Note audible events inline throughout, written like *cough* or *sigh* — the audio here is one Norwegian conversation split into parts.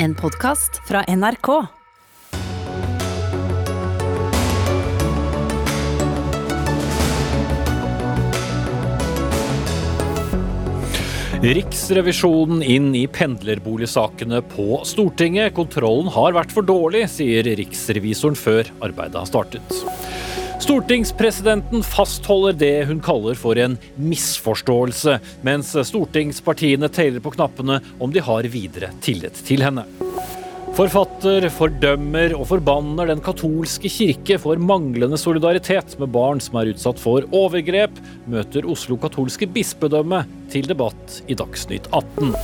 En podkast fra NRK. Riksrevisjonen inn i pendlerboligsakene på Stortinget. Kontrollen har vært for dårlig, sier riksrevisoren før arbeidet har startet. Stortingspresidenten fastholder det hun kaller for en misforståelse, mens stortingspartiene teller på knappene om de har videre tillit til henne. Forfatter fordømmer og forbanner Den katolske kirke for manglende solidaritet med barn som er utsatt for overgrep, møter Oslo katolske bispedømme til debatt i Dagsnytt 18.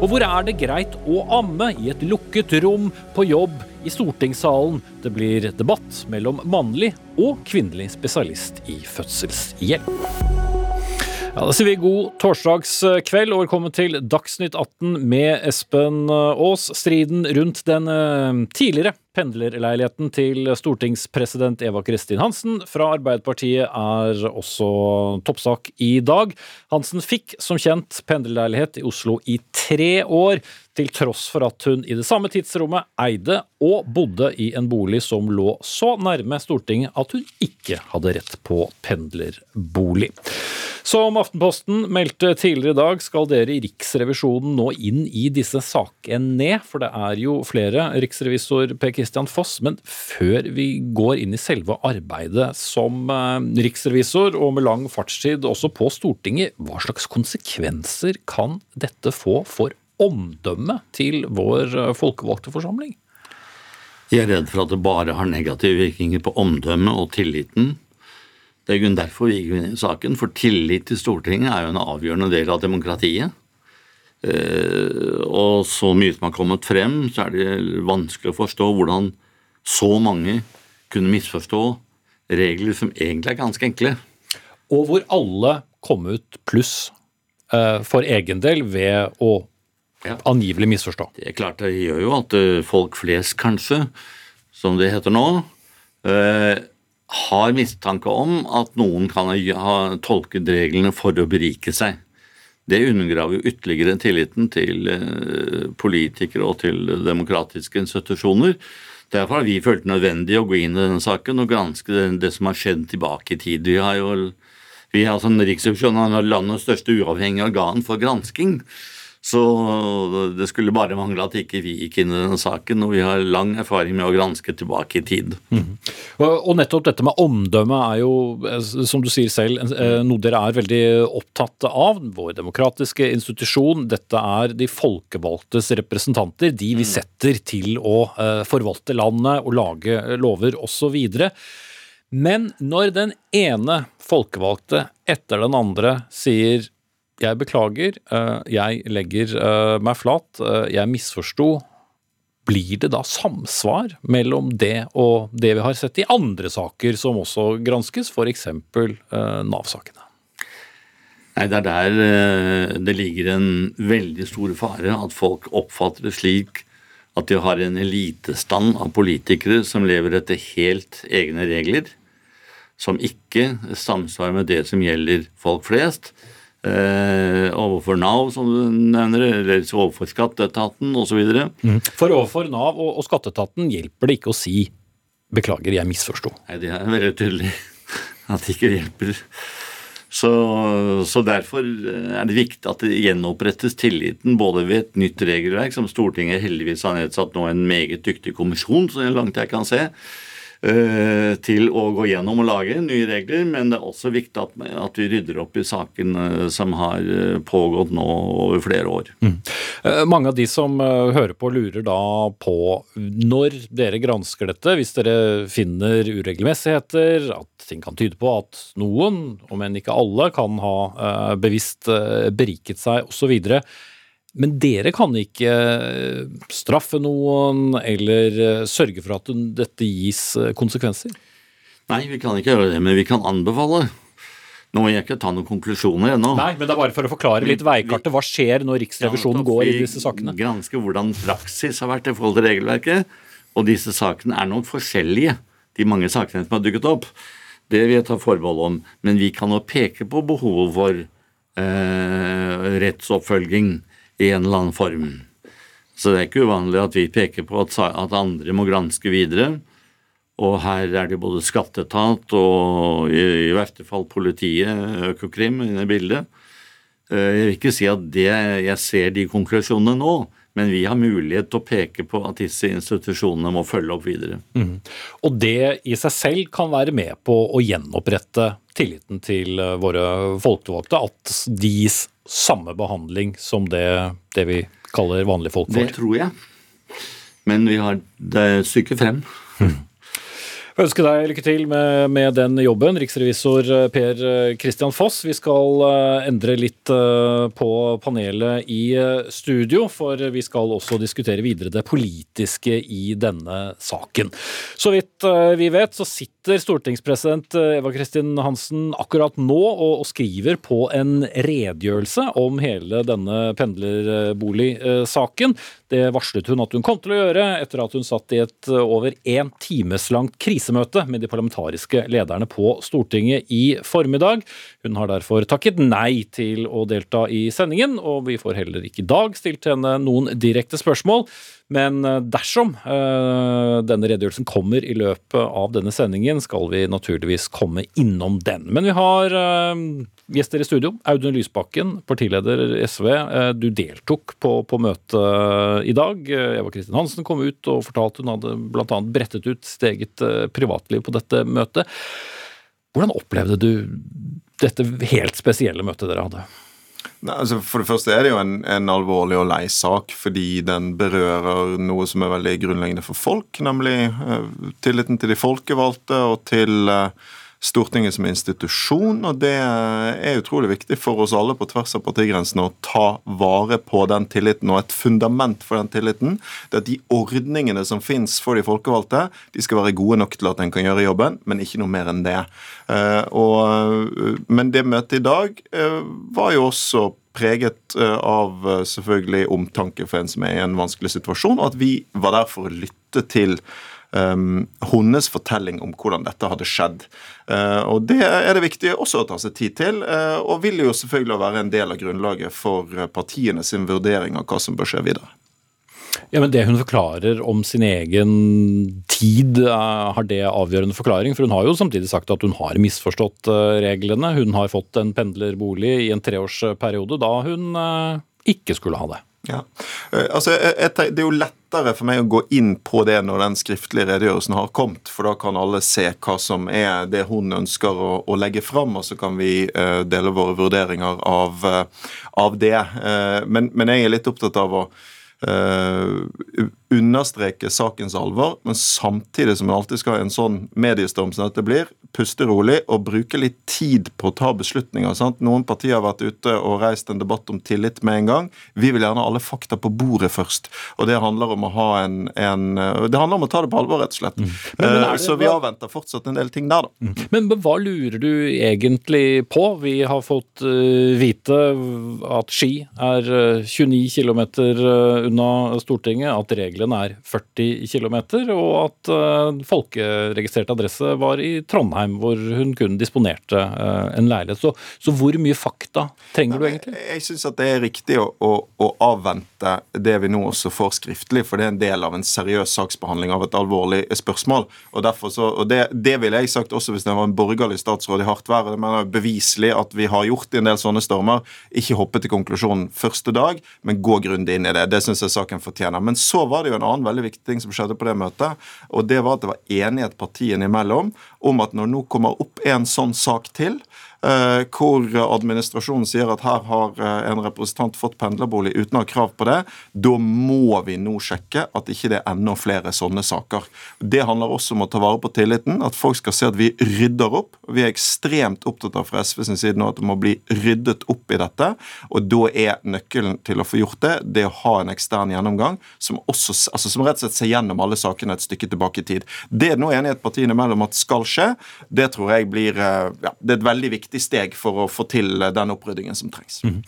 Og hvor er det greit å amme i et lukket rom på jobb i stortingssalen? Det blir debatt mellom mannlig og kvinnelig spesialist i fødselshjelp. Ja, Da sier vi god torsdagskveld og velkommen til Dagsnytt 18 med Espen Aas. Striden rundt den eh, tidligere pendlerleiligheten til stortingspresident Eva Kristin Hansen fra Arbeiderpartiet er også toppsak i dag. Hansen fikk som kjent pendlerleilighet i Oslo i tre år, til tross for at hun i det samme tidsrommet eide og bodde i en bolig som lå så nærme Stortinget at hun ikke hadde rett på pendlerbolig. Som Aftenposten meldte tidligere i dag, skal dere i Riksrevisjonen nå inn i disse sakene, for det er jo flere. Riksrevisor Per Christian Foss, men før vi går inn i selve arbeidet som eh, riksrevisor, og med lang fartstid også på Stortinget, hva slags konsekvenser kan dette få for omdømmet til vår eh, folkevalgte forsamling? Jeg er redd for at det bare har negative virkninger på omdømmet og tilliten. Det er grunn derfor vi gikk inn i saken, for tillit til Stortinget er jo en avgjørende del av demokratiet. Eh, og så mye som har kommet frem, så er det vanskelig å forstå hvordan så mange kunne misforstå regler som egentlig er ganske enkle. Og hvor alle kom ut pluss eh, for egen del ved å Ja. angivelig misforstå. Det er klart det gjør jo at eh, folk flest, kanskje, som det heter nå, eh, har mistanke om at noen kan ha- tolket reglene for å berike seg. Det undergraver jo ytterligere tilliten til eh, politikere og til demokratiske institusjoner. Derfor har vi følt det nødvendig å gå inn i denne saken og granske det, det som har skjedd tilbake i tid. Vi har jo vi har altså Riksrevisjonen er landets største uavhengige organ for gransking. Så det skulle bare mangle at ikke vi gikk inn i denne saken, og vi har lang erfaring med å granske tilbake i tid. Og, og nettopp dette med omdømme er jo, eh, som du sier selv, eh, noe dere er veldig opptatt av. Vår demokratiske institusjon. Dette er de folkevalgtes representanter. De vi setter til å eh, forvalte landet og lage lover osv. Men når den ene folkevalgte etter den andre sier jeg beklager, eh, jeg legger eh, meg flat, eh, jeg misforsto, blir det da samsvar mellom det og det vi har sett i andre saker som også granskes, f.eks. Nav-sakene? Nei, Det er der det ligger en veldig stor fare at folk oppfatter det slik at de har en elitestand av politikere som lever etter helt egne regler, som ikke samsvarer med det som gjelder folk flest. Eh, overfor Nav, som du nevner, eller overfor skatteetaten osv. For overfor Nav og, og skatteetaten hjelper det ikke å si 'beklager, jeg misforsto'. Nei, det er veldig tydelig *laughs* at det ikke hjelper. Så, så derfor er det viktig at det gjenopprettes tilliten både ved et nytt regelverk, som Stortinget heldigvis har nedsatt nå en meget dyktig kommisjon, så langt jeg kan se, eh, til å gå gjennom og lage nye regler. Men det er også viktig at, at vi rydder opp i saken eh, som har eh, pågått nå over flere år. Mm. Mange av de som eh, hører på, lurer da på når dere gransker dette, hvis dere finner uregelmessigheter, at ting kan tyde på at noen, om enn ikke alle, kan ha eh, bevisst eh, beriket seg osv. Men dere kan ikke eh, straffe noen eller eh, sørge for at dette gis eh, konsekvenser? Nei, vi kan ikke gjøre det, men vi kan anbefale. Nå må jeg ikke ta noen konklusjoner ennå. Nei, men det er bare for å forklare litt veikartet. Hva skjer når Riksrevisjonen Ja, går i disse sakene? Vi gransker hvordan praksis har vært i forhold til regelverket. Og disse sakene er nok forskjellige, de mange sakene som har dukket opp. Det vil jeg ta forbehold om. Men vi kan jo peke på behovet for eh, rettsoppfølging i en eller annen form. Så det er ikke uvanlig at vi peker på at, at andre må granske videre. Og her er det både skatteetat og i, i verste fall politiet, Økokrim, inne i bildet. Eh, jeg vil ikke si at det, jeg ser de konklusjonene nå, men vi har mulighet til å peke på at disse institusjonene må følge opp videre. Mm. Og det i seg selv kan være med på å gjenopprette tilliten til eh, våre folkevalgte, at de samme behandling som det, det vi kaller vanlige folk får? Det tror jeg. Men vi har det syke frem. Mm. Jeg ønsker deg lykke til med, med, den jobben, riksrevisor eh, Per eh, Foss. Vi skal eh, endre litt på panelet i studio, for vi skal også diskutere videre det politiske i denne saken. Så vidt vi vet, så sitter stortingspresident Eva Kristin Hansen akkurat nå og, skriver på en redegjørelse om hele denne pendlerboligsaken. Det varslet hun at hun kom til å gjøre etter at hun satt i et over én times langt krisemøte med de parlamentariske lederne på Stortinget i formiddag. Hun har derfor takket nei til å delta i sendingen, og vi får heller ikke i dag stilt henne noen direkte spørsmål. Men eh, dersom uh, denne redegjørelsen kommer i løpet av denne sendingen, skal vi naturligvis komme innom den. Men vi har uh, gjester i studio. Audun Lysbakken, partileder SV. Du deltok på, på møtet i dag. Eva Kristin Hansen kom ut og fortalte hun hadde bl.a. brettet ut sitt eget privatliv på dette møtet. Hvordan opplevde du dette helt spesielle møtet dere hadde? Nei, altså for det første er det jo en, en, alvorlig og lei sak, fordi den berører noe som er veldig grunnleggende for folk, nemlig uh, tilliten til de folkevalgte og til uh, Stortinget som institusjon, og det er utrolig viktig for oss alle på tvers av partigrensene å ta vare på den tilliten. Og et fundament for den tilliten det er at de ordningene som finnes for de folkevalgte, de skal være gode nok til at en kan gjøre jobben, men ikke noe mer enn det. Eh, og, men det møtet i dag eh, var jo også preget eh, av selvfølgelig omtanke for en som er i en vanskelig situasjon, og at vi var der for å lytte til um, hennes fortelling om hvordan dette hadde skjedd. Uh, og Det er det viktig også å ta seg tid til, uh, og vil jo selvfølgelig være en del av grunnlaget for partiene sin vurdering av hva som bør skje videre. Ja, men Det hun forklarer om sin egen tid, har det avgjørende forklaring? For hun har jo samtidig sagt at hun har misforstått reglene. Hun har fått en pendlerbolig i en treårsperiode da hun ikke skulle ha det. Ja, altså, Det er jo lett lettere for meg å gå inn på det når den skriftlige redegjørelsen har kommet, for da kan alle se hva som er det hun ønsker å, å legge fram, og så kan vi uh, dele våre vurderinger av, uh, av det. Uh, men, men, jeg er litt opptatt av å understreke sakens alvor, men samtidig som en alltid skal ha en sånn mediestorm som dette blir, puste rolig og bruke litt tid på å ta beslutninger. Sant? Noen partier har vært ute og reist en debatt om tillit med en gang. Vi vil gjerne ha alle fakta på bordet først. Og det handler om å ha en, en Det handler om å ta det på alvor, rett og slett. Mm. Men, men det, Så vi avventer fortsatt en del ting der, da. Mm. Men, hva lurer du egentlig på? Vi har fått uh, vite at Ski er uh, 29 km unna Stortinget, at reglene er 40 km, og at uh, folkeregistrert adresse var i Trondheim hvor hun kun disponerte eh, en leilighet. Så, så hvor mye fakta trenger du egentlig? Jeg, jeg syns det er riktig å, å, å, avvente det vi nå også får skriftlig, for det er en del av en seriøs saksbehandling av et alvorlig spørsmål. Og, så, og det, det ville jeg sagt også hvis det var en borgerlig statsråd i hardt vær. Det mener beviselig at vi har gjort i en del sånne stormer. Ikke hoppe til konklusjonen første dag, men gå grundig inn i det. Det syns jeg saken fortjener. Men så var det jo en annen veldig viktig ting som skjedde på det møtet, og det var at det var enighet partiene imellom om at når nå kommer opp en sånn sak til, hvor administrasjonen sier at her har eh, en representant fått pendlerbolig uten å ha krav på det. Da må vi nå sjekke at ikke det er enda flere sånne saker. Det handler også om å ta vare på tilliten, at folk skal se at vi rydder opp. Vi er ekstremt opptatt av fra SV sin side nå at det må bli ryddet opp i dette. Og da er nøkkelen til å få gjort det, det å ha en ekstern gjennomgang som, også, altså som rett og slett ser gjennom alle sakene et stykke tilbake i tid. Det er nå enighet partiene mellom at skal skje. Det tror jeg blir eh, ja, det er et veldig viktig viktig steg for å få til den oppryddingen som trengs. Mm.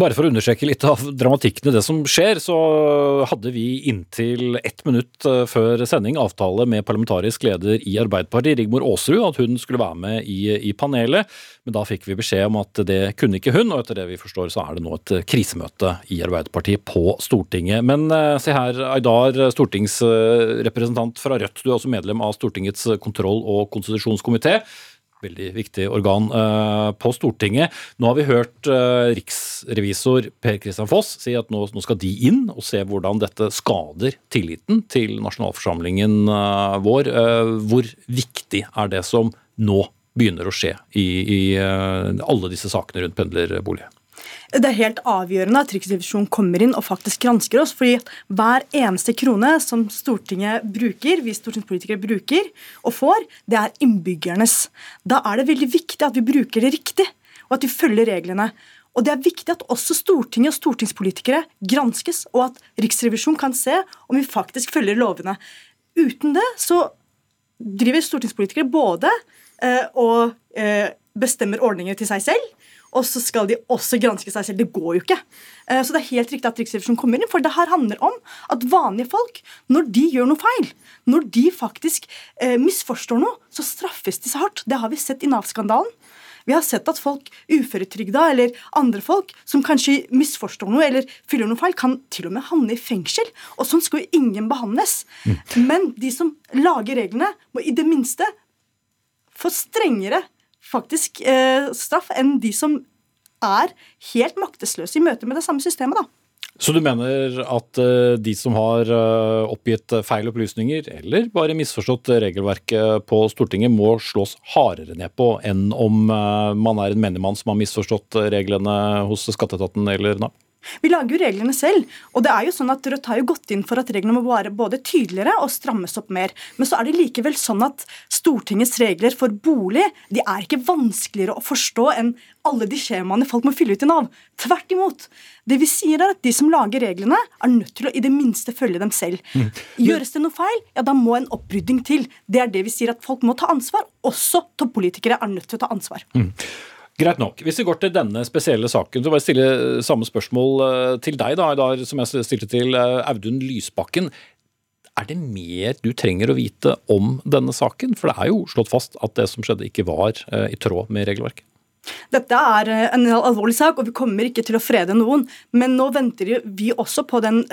Bare for å understreke litt av dramatikken i det som skjer, så hadde vi inntil ett minutt eh, før sending avtale med parlamentarisk leder i Arbeiderpartiet, Rigmor Aasrud, at hun skulle være med i, i panelet. Men da fikk vi beskjed om at det kunne ikke hun, og etter det vi forstår så er det nå et krisemøte i Arbeiderpartiet på Stortinget. Men eh, se her, Aydar, stortingsrepresentant fra Rødt, du er også medlem av Stortingets kontroll- og konstitusjonskomité veldig viktig organ uh, på Stortinget. Nå har vi hørt uh, riksrevisor Per Kristian Foss si at nå, skal de inn og se hvordan dette skader tilliten til nasjonalforsamlingen uh, vår. hvor viktig er det som nå begynner å skje i, i alle disse sakene rundt pendlerboliger? Det er helt avgjørende at Riksrevisjonen kommer inn og faktisk gransker oss. fordi hver eneste krone som Stortinget bruker, vi stortingspolitikere bruker og får, det er innbyggernes. Da er det veldig viktig at vi bruker det riktig, og at vi følger reglene. Og det er viktig at også Stortinget og stortingspolitikere granskes, og at Riksrevisjonen kan se om vi faktisk følger lovene. Uten det så driver stortingspolitikere både eh, og eh, bestemmer ordninger til seg selv, og så skal de også granske seg selv. Det går jo ikke. Eh, så det er helt riktig at Riksrevisjonen kommer inn, for det her handler om at vanlige folk, når de gjør noe feil, når de faktisk eh, misforstår noe, så straffes de så hardt. Det har vi sett i Nav-skandalen. Vi har sett at folk, uføretrygda eller andre folk som kanskje misforstår noe eller fyller noe feil, kan til og med havne i fengsel. Og sånn skal jo ingen behandles. Mm. Men de som lager reglene, må i det minste få strengere faktisk eh, straff enn de som er helt maktesløse i møte med det samme systemet. da. Så du mener at uh, de som har uh, oppgitt feil opplysninger, eller bare misforstått regelverket på Stortinget, må slås hardere ned på enn om uh, man er en menigmann som har misforstått reglene hos skatteetaten eller Nav? Vi lager jo reglene selv. og det er jo sånn at Rødt har jo gått inn for at reglene må være både tydeligere og strammes opp mer. Men så er det likevel sånn at Stortingets regler for bolig de er ikke vanskeligere å forstå enn alle de skjemaene folk må fylle ut i Nav. Tvert imot. Det vi sier er at De som lager reglene, er nødt til å i det minste følge dem selv. Mm. Gjøres det noe feil, ja da må en opprydding til. Det er det vi sier at folk må ta ansvar. Også toppolitikere er nødt til å ta ansvar. Mm. Greit nok. Hvis vi går til denne spesielle saken, så bare stille samme spørsmål eh, til deg da, som jeg stilte til eh, Audun Lysbakken. Er det mer du trenger å vite om denne saken? For det er jo slått fast at det som skjedde ikke var eh, i tråd med regelverket. Dette er en alvorlig sak, og vi kommer ikke til å frede noen. Men nå venter vi også på den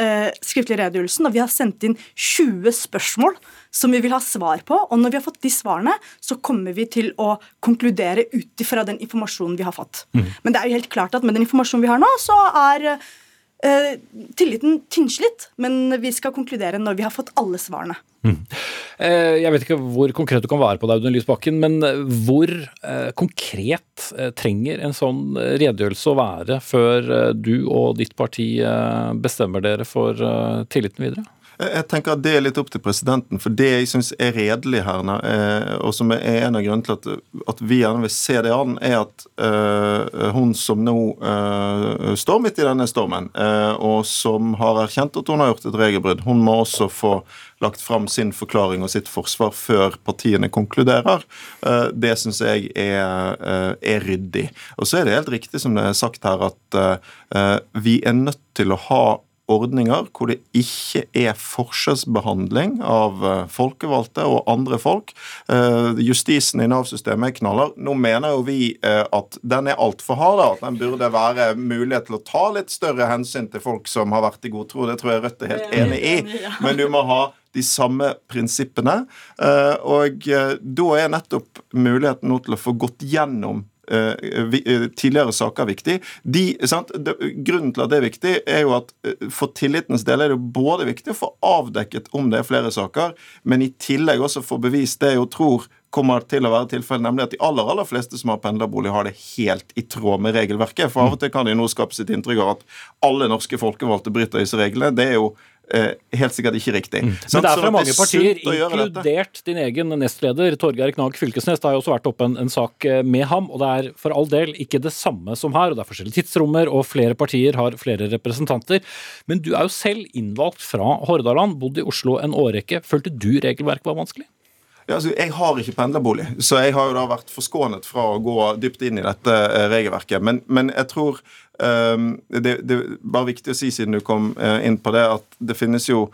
skriftlige redegjørelsen, og vi har sendt inn 20 spørsmål som vi vil ha svar på. Og når vi har fått de svarene, så kommer vi til å konkludere ut ifra den informasjonen vi har fått. Mm. Men det er jo helt klart at med den informasjonen vi har nå, så er eh, tilliten tynnslitt. Men vi skal konkludere når vi har fått alle svarene. Mm. Eh, jeg vet ikke hvor konkret du kan være på det, Audun Lysbakken, men hvor eh, konkret trenger en sånn redegjørelse å være før du og ditt parti bestemmer dere for tilliten videre? Jeg tenker at Det er litt opp til presidenten. For det jeg syns er redelig her, eh, og som er en av grunnene til at, vi gjerne vil se det an, er at uh, hun som nå uh, står midt i denne stormen, og som har erkjent at hun har gjort et regelbrudd, hun må også få lagt fram sin forklaring og sitt forsvar før partiene konkluderer. Det syns jeg er, er, ryddig. Og så er det helt riktig som det er sagt her, at vi er nødt til å ha ordninger hvor det ikke er forskjellsbehandling av eh, folkevalgte og andre folk. Eh, justisen i Nav-systemet er knaller. Nå mener jo vi eh, at den er altfor hard. At den burde være mulighet til å ta litt større hensyn til folk som har vært i god tro. Det tror jeg Rødt er helt enig i. *laughs* Men du må ha de samme prinsippene. Og da er nettopp muligheten nå til å få gått gjennom tidligere saker viktig. De, grunnen til at det er viktig, er jo at eh, for tillitens del er det både viktig å få avdekket om det er flere saker, men i tillegg også få bevist det jeg tror kommer til å være tilfellet, nemlig at de aller aller fleste som har pendlerbolig, har det helt i tråd med regelverket. For av og til kan det jo nå skape sitt inntrykk av at alle norske folkevalgte bryter disse reglene. Det er jo Eh, helt sikkert ikke riktig. Mm. Men det er fra mange partier, inkludert din egen nestleder Torgeir Knag Fylkesnes. Det har jo også vært oppe en, en, sak eh, med ham, og det er for all del ikke det samme som her. og Det er forskjellige tidsrommer, og flere partier har flere representanter. Men du er jo selv innvalgt fra Hordaland, bodd i Oslo en årrekke. Følte du regelverket var vanskelig? Ja, altså, jeg har ikke pendlerbolig, så jeg har jo da vært forskånet fra å gå dypt inn i dette eh, regelverket. Men, men jeg tror det, det er bare viktig å si, siden du kom uh, inn på det, at det finnes jo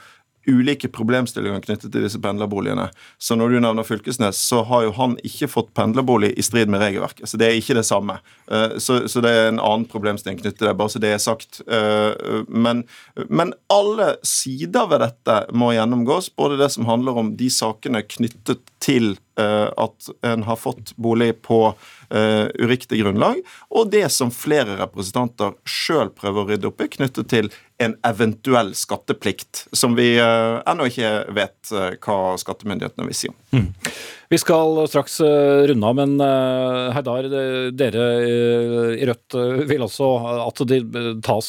ulike problemstillinger knyttet til disse pendlerboligene. Så når du nevner Fylkesnes, så har jo han ikke fått pendlerbolig i strid med regelverket. Så det er ikke det samme. Eh, så, så det er en annen problemstilling knyttet til det, bare så det er sagt. Eh, men, men alle sider ved dette må gjennomgås. Både det som handler om de sakene knyttet til eh, at en har fått bolig på uriktig grunnlag, og det som flere representanter sjøl prøver å rydde opp i, knyttet til en eventuell skatteplikt, som vi uh, ennå ikke vet hva skattemyndighetene vil si om. Mm. Vi skal straks uh, runde av, men uh, Heidar, dere i Rødt vil også at det tas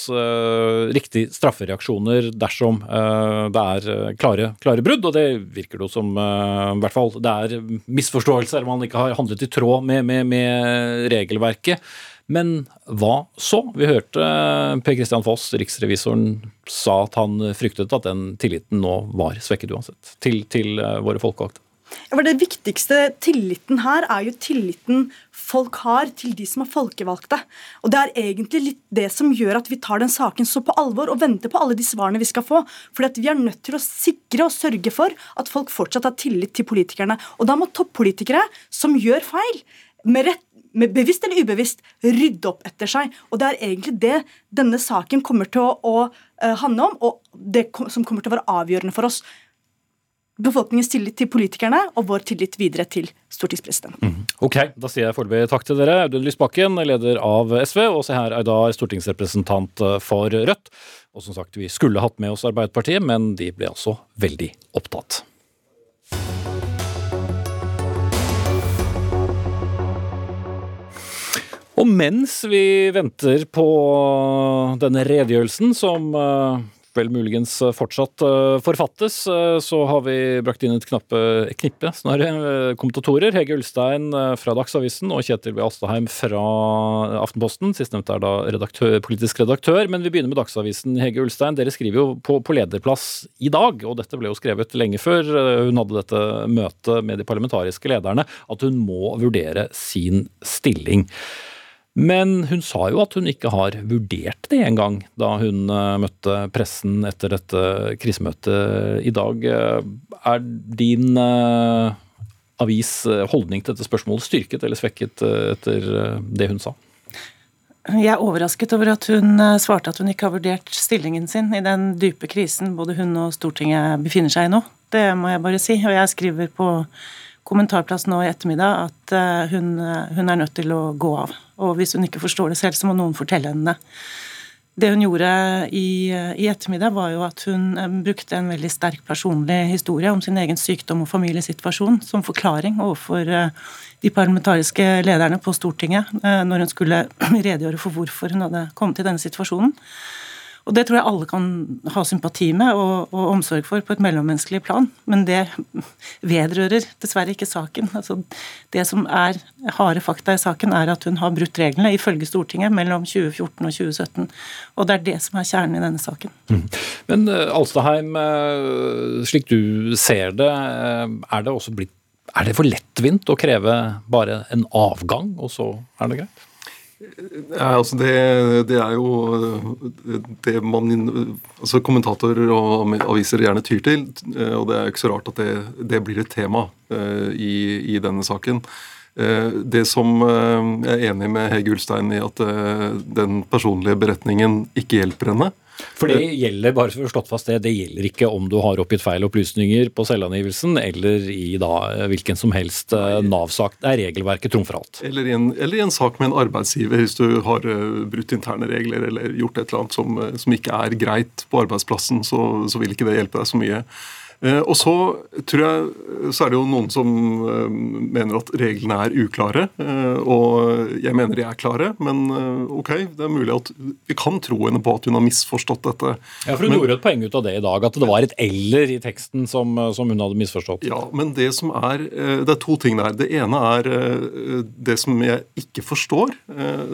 riktige straffereaksjoner dersom det er klare, klare, brudd, og det virker det som i hvert fall det er misforståelser, man ikke har handlet i tråd med, med, med regelverket. Men hva så? Vi hørte eh, Per Christian Foss, riksrevisoren, sa at han fryktet at den tilliten nå var svekket uansett, til, til eh, våre folkevalgte. Det viktigste tilliten her er jo tilliten folk har til de som er folkevalgte. Og Det er egentlig litt det som gjør at vi tar den saken så på alvor og venter på alle de svarene vi skal få. Fordi Vi er nødt til å sikre og sørge for at folk fortsatt har tillit til politikerne. Og Da må toppolitikere som gjør feil, med rett med bevisst eller ubevisst, rydde opp etter seg. Og Det er egentlig det denne saken kommer til å, å uh, handle om, og det som kommer til å være avgjørende for oss. Befolkningens tillit til politikerne og vår tillit videre til stortingspresidenten. Mm. Ok, Da sier jeg foreløpig takk til dere. Audun Lysbakken, leder av SV, og se her, Aydar, stortingsrepresentant for Rødt. Og som sagt, vi skulle hatt med oss Arbeiderpartiet, men de ble altså veldig opptatt. Og mens vi venter på denne redegjørelsen, som eh, vel muligens fortsatt eh, forfattes, eh, så har vi brakt inn et knappe, knippe snarere, kommentatorer. Hege Ulstein fra Dagsavisen og Kjetil B. Astaheim fra Aftenposten. Sistnevnte er da redaktør, politisk redaktør. Men vi begynner med Dagsavisen. Hege Ulstein, dere skriver jo på, på lederplass i dag, og dette ble jo skrevet lenge før hun hadde dette møtet med de parlamentariske lederne, at hun må vurdere sin stilling. Men hun sa jo at hun ikke har vurdert det engang da hun eh, møtte pressen etter dette krisemøtet i dag. Er din uh, avis holdning til dette spørsmålet styrket eller svekket etter det hun sa? Jeg er overrasket over at hun svarte at hun ikke har vurdert stillingen sin i den dype krisen både hun og Stortinget befinner seg i nå. Det må jeg bare si. Og jeg skriver på kommentarplass nå i ettermiddag at hun, hun er nødt til å gå av. Og hvis hun ikke forstår det selv, så må noen fortelle henne det. Det hun gjorde i, i, ettermiddag, var jo at hun eh, brukte en veldig sterk personlig historie om sin egen sykdom og familiesituasjon som forklaring overfor eh, de parlamentariske lederne på Stortinget eh, når hun skulle *clears throat* redegjøre for hvorfor hun hadde kommet i denne situasjonen. Og Det tror jeg alle kan ha sympati med og, og omsorg for på et mellommenneskelig plan, men det vedrører dessverre ikke saken. Altså, det som er harde fakta i saken, er at hun har brutt reglene ifølge Stortinget mellom 2014 og 2017. Og det er det som er kjernen i denne saken. Mm. Men uh, Alstaheim, uh, slik du ser det, uh, er det også blitt er det for lettvint å kreve bare en avgang, og så er det greit? Ja, altså det, det, er jo det man altså Kommentatorer og aviser gjerne tyr til. Eh, og det er ikke så rart at det, det blir et tema eh, i, i, denne saken. Eh, det som jeg er enig med Hege Ulstein i, at den personlige beretningen ikke hjelper henne. For det gjelder bare for å slått fast det, det gjelder ikke om du har oppgitt feil opplysninger på selvangivelsen, eller i da hvilken som helst eh, Nav-sak. Det er regelverket trumfer alt. Eller eller i, en, sak med en arbeidsgiver, hvis du har eh, brutt interne regler eller gjort et eller annet som, eh, som ikke er greit på arbeidsplassen, så, så vil ikke det hjelpe deg så mye. Eh, og så tror jeg så er det jo noen som eh, mener at reglene er uklare. Eh, og jeg mener de er klare, men ok, det er mulig at vi kan tro henne på at hun har misforstått dette. Ja, for Hun men, gjorde et poeng ut av det i dag, at det var et 'eller' i teksten som, som, hun hadde misforstått. Ja, men det som er Det er to ting der. Det ene er det som jeg ikke forstår,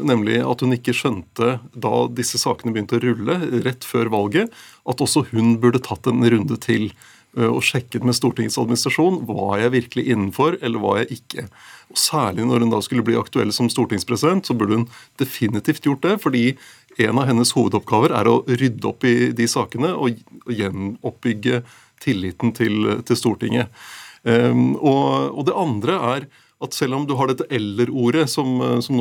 nemlig at hun ikke skjønte da disse sakene begynte å rulle rett før valget, at også hun burde tatt en runde til eh, og sjekket med Stortingets administrasjon var jeg virkelig innenfor, eller var jeg ikke. Og Særlig når hun da skulle bli aktuell som stortingspresident, så burde hun definitivt gjort det. fordi en av hennes hovedoppgaver er å rydde opp i de sakene og gjenoppbygge tilliten til, til Stortinget. Um, og, og, det andre er at selv om du har dette eller-ordet som, som,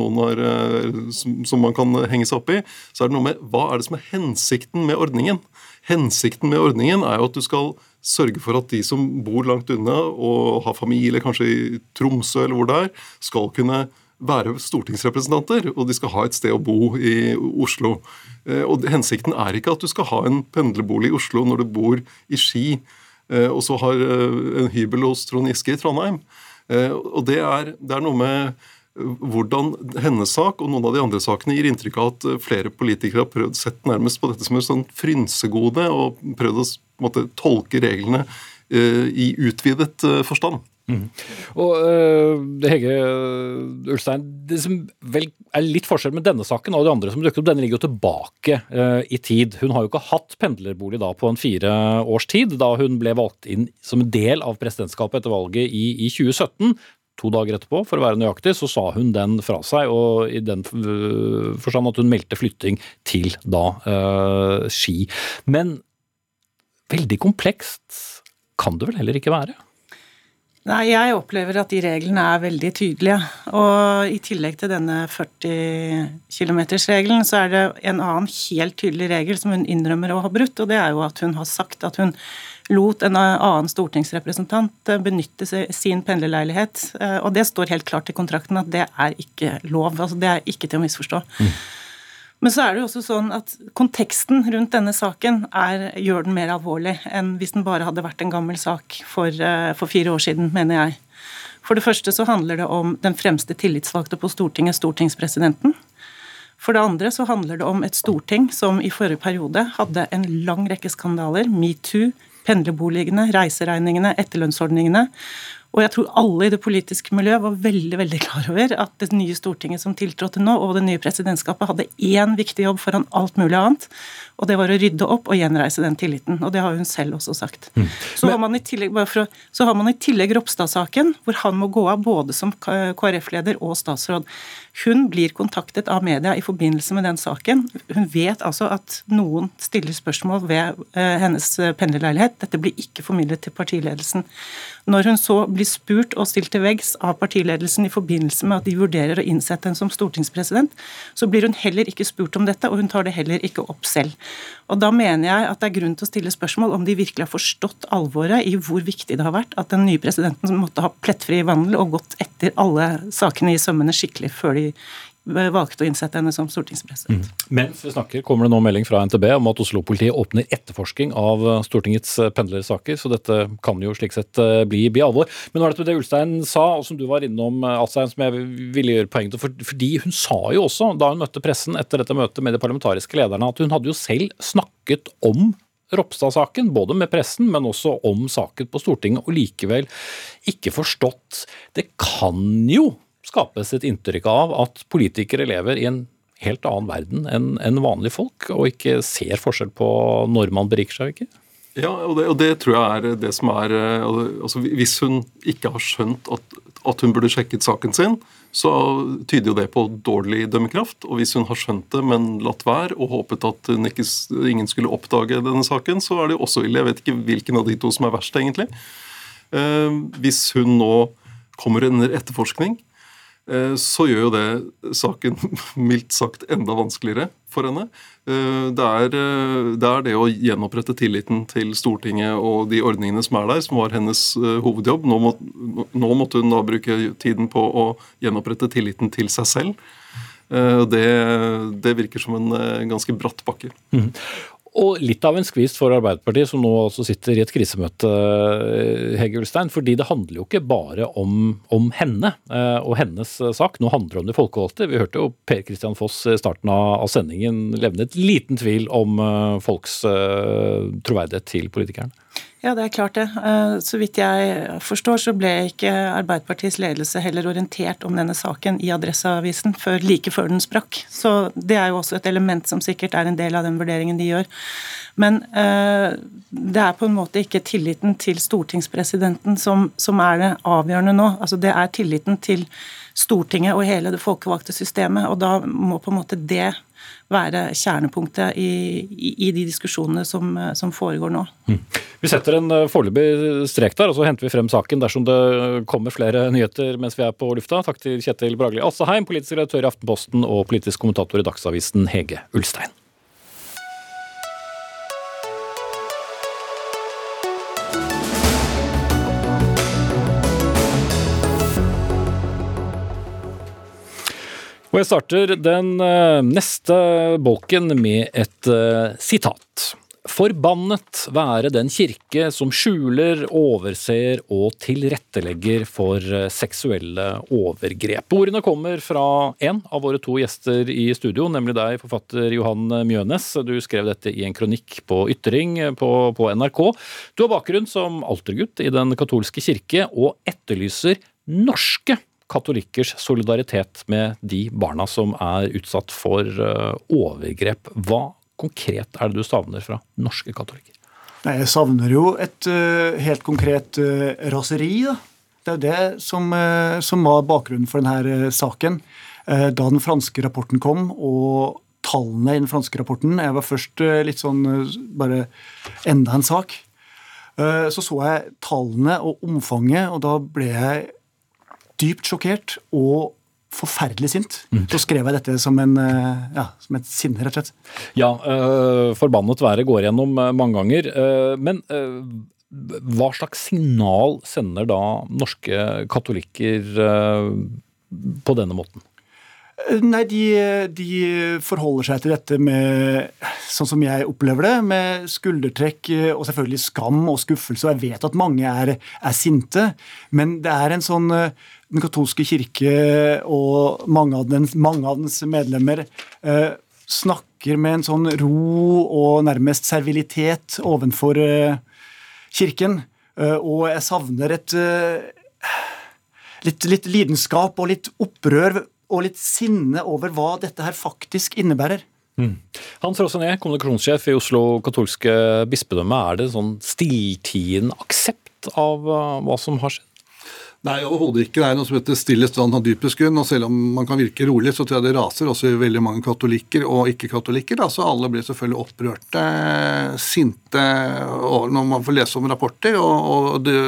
som, som, man kan henge seg opp i, så er det noe med hva er det som er hensikten med ordningen? Hensikten med ordningen er jo at du skal sørge for at de som bor langt unna og har familie kanskje i Tromsø eller hvor det er, skal kunne være stortingsrepresentanter, og de skal ha et sted å bo i Oslo. Eh, og Hensikten er ikke at du skal ha en pendlerbolig i Oslo når du bor i Ski, eh, og så har eh, en hybel hos Trond Giske i Trondheim. Og det er, det er noe med hvordan hennes sak og noen av de andre sakene gir inntrykk av at flere politikere har prøvd sett nærmest på dette som et sånn frynsegode og prøvd å måtte, tolke reglene i utvidet forstand. Mm. Og uh, Hege Ulstein, det som vel er litt forskjell med denne saken og de andre som dukket opp, denne ligger jo tilbake uh, i tid. Hun har jo ikke hatt pendlerbolig da på en fire års tid, da hun ble valgt inn som en del av presidentskapet etter valget i, i 2017 to dager etterpå, for å være nøyaktig, så sa hun den fra seg, og i den forstand at hun meldte flytting til da uh, Ski. Men veldig komplekst kan det vel heller ikke være? Nei, jeg opplever at de reglene er veldig tydelige. Og i tillegg til denne 40 km-regelen, så er det en annen helt tydelig regel som hun innrømmer å ha brutt, og det er jo at hun har sagt at hun lot en annen stortingsrepresentant benytte sin pendlerleilighet. Og det står helt klart i kontrakten at det er ikke lov. Altså det er ikke til å misforstå. Mm. Men så er det jo også sånn at konteksten rundt denne saken er, gjør den mer alvorlig enn hvis den bare hadde vært en gammel sak for, eh, for fire år siden, mener jeg. For det første så handler det om den fremste tillitsvalgte på Stortinget, stortingspresidenten. For det andre så handler det om et storting som i forrige periode hadde en lang rekke skandaler. Metoo, pendlerboligene, reiseregningene, etterlønnsordningene. Og jeg tror alle i det politiske miljøet var veldig veldig klar over at det nye Stortinget som tiltrådte nå, og det nye presidentskapet hadde én viktig jobb foran alt mulig annet, og det var å rydde opp og gjenreise den tilliten. Og det har hun selv også sagt. Mm. Så, har man i tillegg, å, så har man i tillegg Ropstad-saken, hvor han må gå av både som KrF-leder og statsråd. Hun blir kontaktet av media i forbindelse med den saken. Hun vet altså at noen stiller spørsmål ved eh, hennes eh, pendlerleilighet. Dette blir ikke formidlet til partiledelsen. Når hun så blir spurt og stilt til veggs av partiledelsen i forbindelse med at de vurderer å innsette henne som stortingspresident, så blir hun heller ikke spurt om dette, og hun tar det heller ikke opp selv. Og Da mener jeg at det er grunn til å stille spørsmål om de virkelig har forstått alvoret i hvor viktig det har vært at den nye presidenten måtte ha plettfri vandel og gått etter alle sakene i sømmene skikkelig før de valgte å innsette henne som stortingspresident. Mm. Mens vi snakker, kommer det nå melding fra NTB om at Oslo-politiet åpner etterforsking av Stortingets pendlersaker, så dette kan jo slik sett eh, bli, bli alvor. Men nå er det det Ulstein sa, og som du var innom, Asheim, som jeg ville gjøre poeng til. For, fordi hun sa jo også, da hun møtte pressen etter dette møtet med de parlamentariske lederne, at hun hadde jo selv snakket om Ropstad-saken, både med pressen, men også om saken på Stortinget, og likevel ikke forstått Det kan jo skapes et inntrykk av at politikere lever i en helt annen verden enn en vanlige folk, og ikke ser forskjell på når man beriker seg og ikke? Ja, og det, og det, tror jeg er det som er eh, altså Hvis hun ikke har skjønt at, at, hun burde sjekket saken sin, så tyder jo det på dårlig dømmekraft. Og hvis hun har skjønt det, men latt være og håpet at ikke, ingen skulle oppdage denne saken, så er det jo også ille. Jeg vet ikke hvilken av de to som er verst, egentlig. Eh, hvis hun nå kommer under etterforskning, så gjør jo det saken *laughs* mildt sagt enda vanskeligere for henne. Eh, det er, eh, det er, det å gjenopprette tilliten til Stortinget og de ordningene som er der, som var hennes hovedjobb. Nå, må, nå måtte hun da bruke tiden på å gjenopprette tilliten til seg selv. Det, det virker som en ganske bratt bakke. Mm. Og litt av en skvis for Arbeiderpartiet, som nå altså sitter i et krisemøte, eh, Hege Ulstein. Fordi det handler jo ikke bare om, om henne eh, og hennes eh, sak. Nå handler det om de folkevalgte. Vi hørte jo Per Christian Foss i starten av sendingen levne et liten tvil om folks troverdighet til politikerne. Ja, det er klart det. Eh, så vidt jeg forstår, så ble ikke Arbeiderpartiets ledelse heller orientert om denne saken i Adresseavisen før like før den sprakk. Så det er jo også et element som sikkert er en del av den vurderingen de gjør. Men eh, det er på en måte ikke tilliten til stortingspresidenten som, som er det avgjørende nå. Altså Det er tilliten til Stortinget og hele det folkevalgte systemet, og da må på en måte det være kjernepunktet i, i, i de diskusjonene som, som foregår nå. Mm. Vi setter en eh, foreløpig strek der, og så henter vi frem saken dersom det kommer flere nyheter mens vi er på lufta. Takk til Kjetil Bragli Asseheim, politisk redaktør i Aftenposten og politisk kommentator i Dagsavisen Hege Ulstein. Og jeg starter den eh, neste bolken med et uh, sitat. Forbannet være den kirke som skjuler, overser og tilrettelegger for eh, seksuelle overgrep. Ordene kommer fra en av våre to gjester i studio, nemlig deg, forfatter Johan Mjønes. Du skrev dette i en kronikk på Ytring på, på NRK. Du har bakgrunn som altergutt i Den katolske kirke og etterlyser norske katolikkers solidaritet med de barna som er utsatt for eh, overgrep. Hva konkret er det du savner fra norske katolikker? Nei, Jeg savner jo et uh, helt konkret uh, raseri. Da. Det er det som, uh, som, var bakgrunnen for denne saken. da den franske rapporten kom, og tallene i den franske rapporten Jeg var først litt sånn bare enda en sak. Så så jeg tallene og omfanget, og da ble jeg dypt sjokkert og forferdelig sint. Mm. Så skrev jeg dette som, en, eh, ja, som et sinne, rett og slett. Ja, øh, forbannet været går gjennom eh, mange ganger. Øh, men øh, hva slags signal sender da norske katolikker på denne måten? Nei, de, de, forholder seg til dette med, sånn som jeg opplever det, med skuldertrekk og selvfølgelig skam og skuffelse. Og jeg vet at mange er, er sinte, men det er en sånn Den katolske kirke og mange av dens, mange av dens medlemmer eh, snakker med en sånn ro og nærmest servilitet ovenfor eh, kirken. Eh, og jeg savner et eh, litt, litt lidenskap og litt opprør og litt sinne over hva dette her faktisk innebærer. Mm. Hans Rosené, kommunikasjonssjef i Oslo katolske bispedømme. Er det sånn stilltiende aksept av uh, hva som har skjedd? Nei, overhodet ikke. Det er noe som heter stille vann har dypest grunn. Og selv om man kan virke rolig, så tror jeg det raser også i veldig mange katolikker og ikke-katolikker. Så alle blir selvfølgelig opprørte, sinte når man får lese om rapporter. Og, og det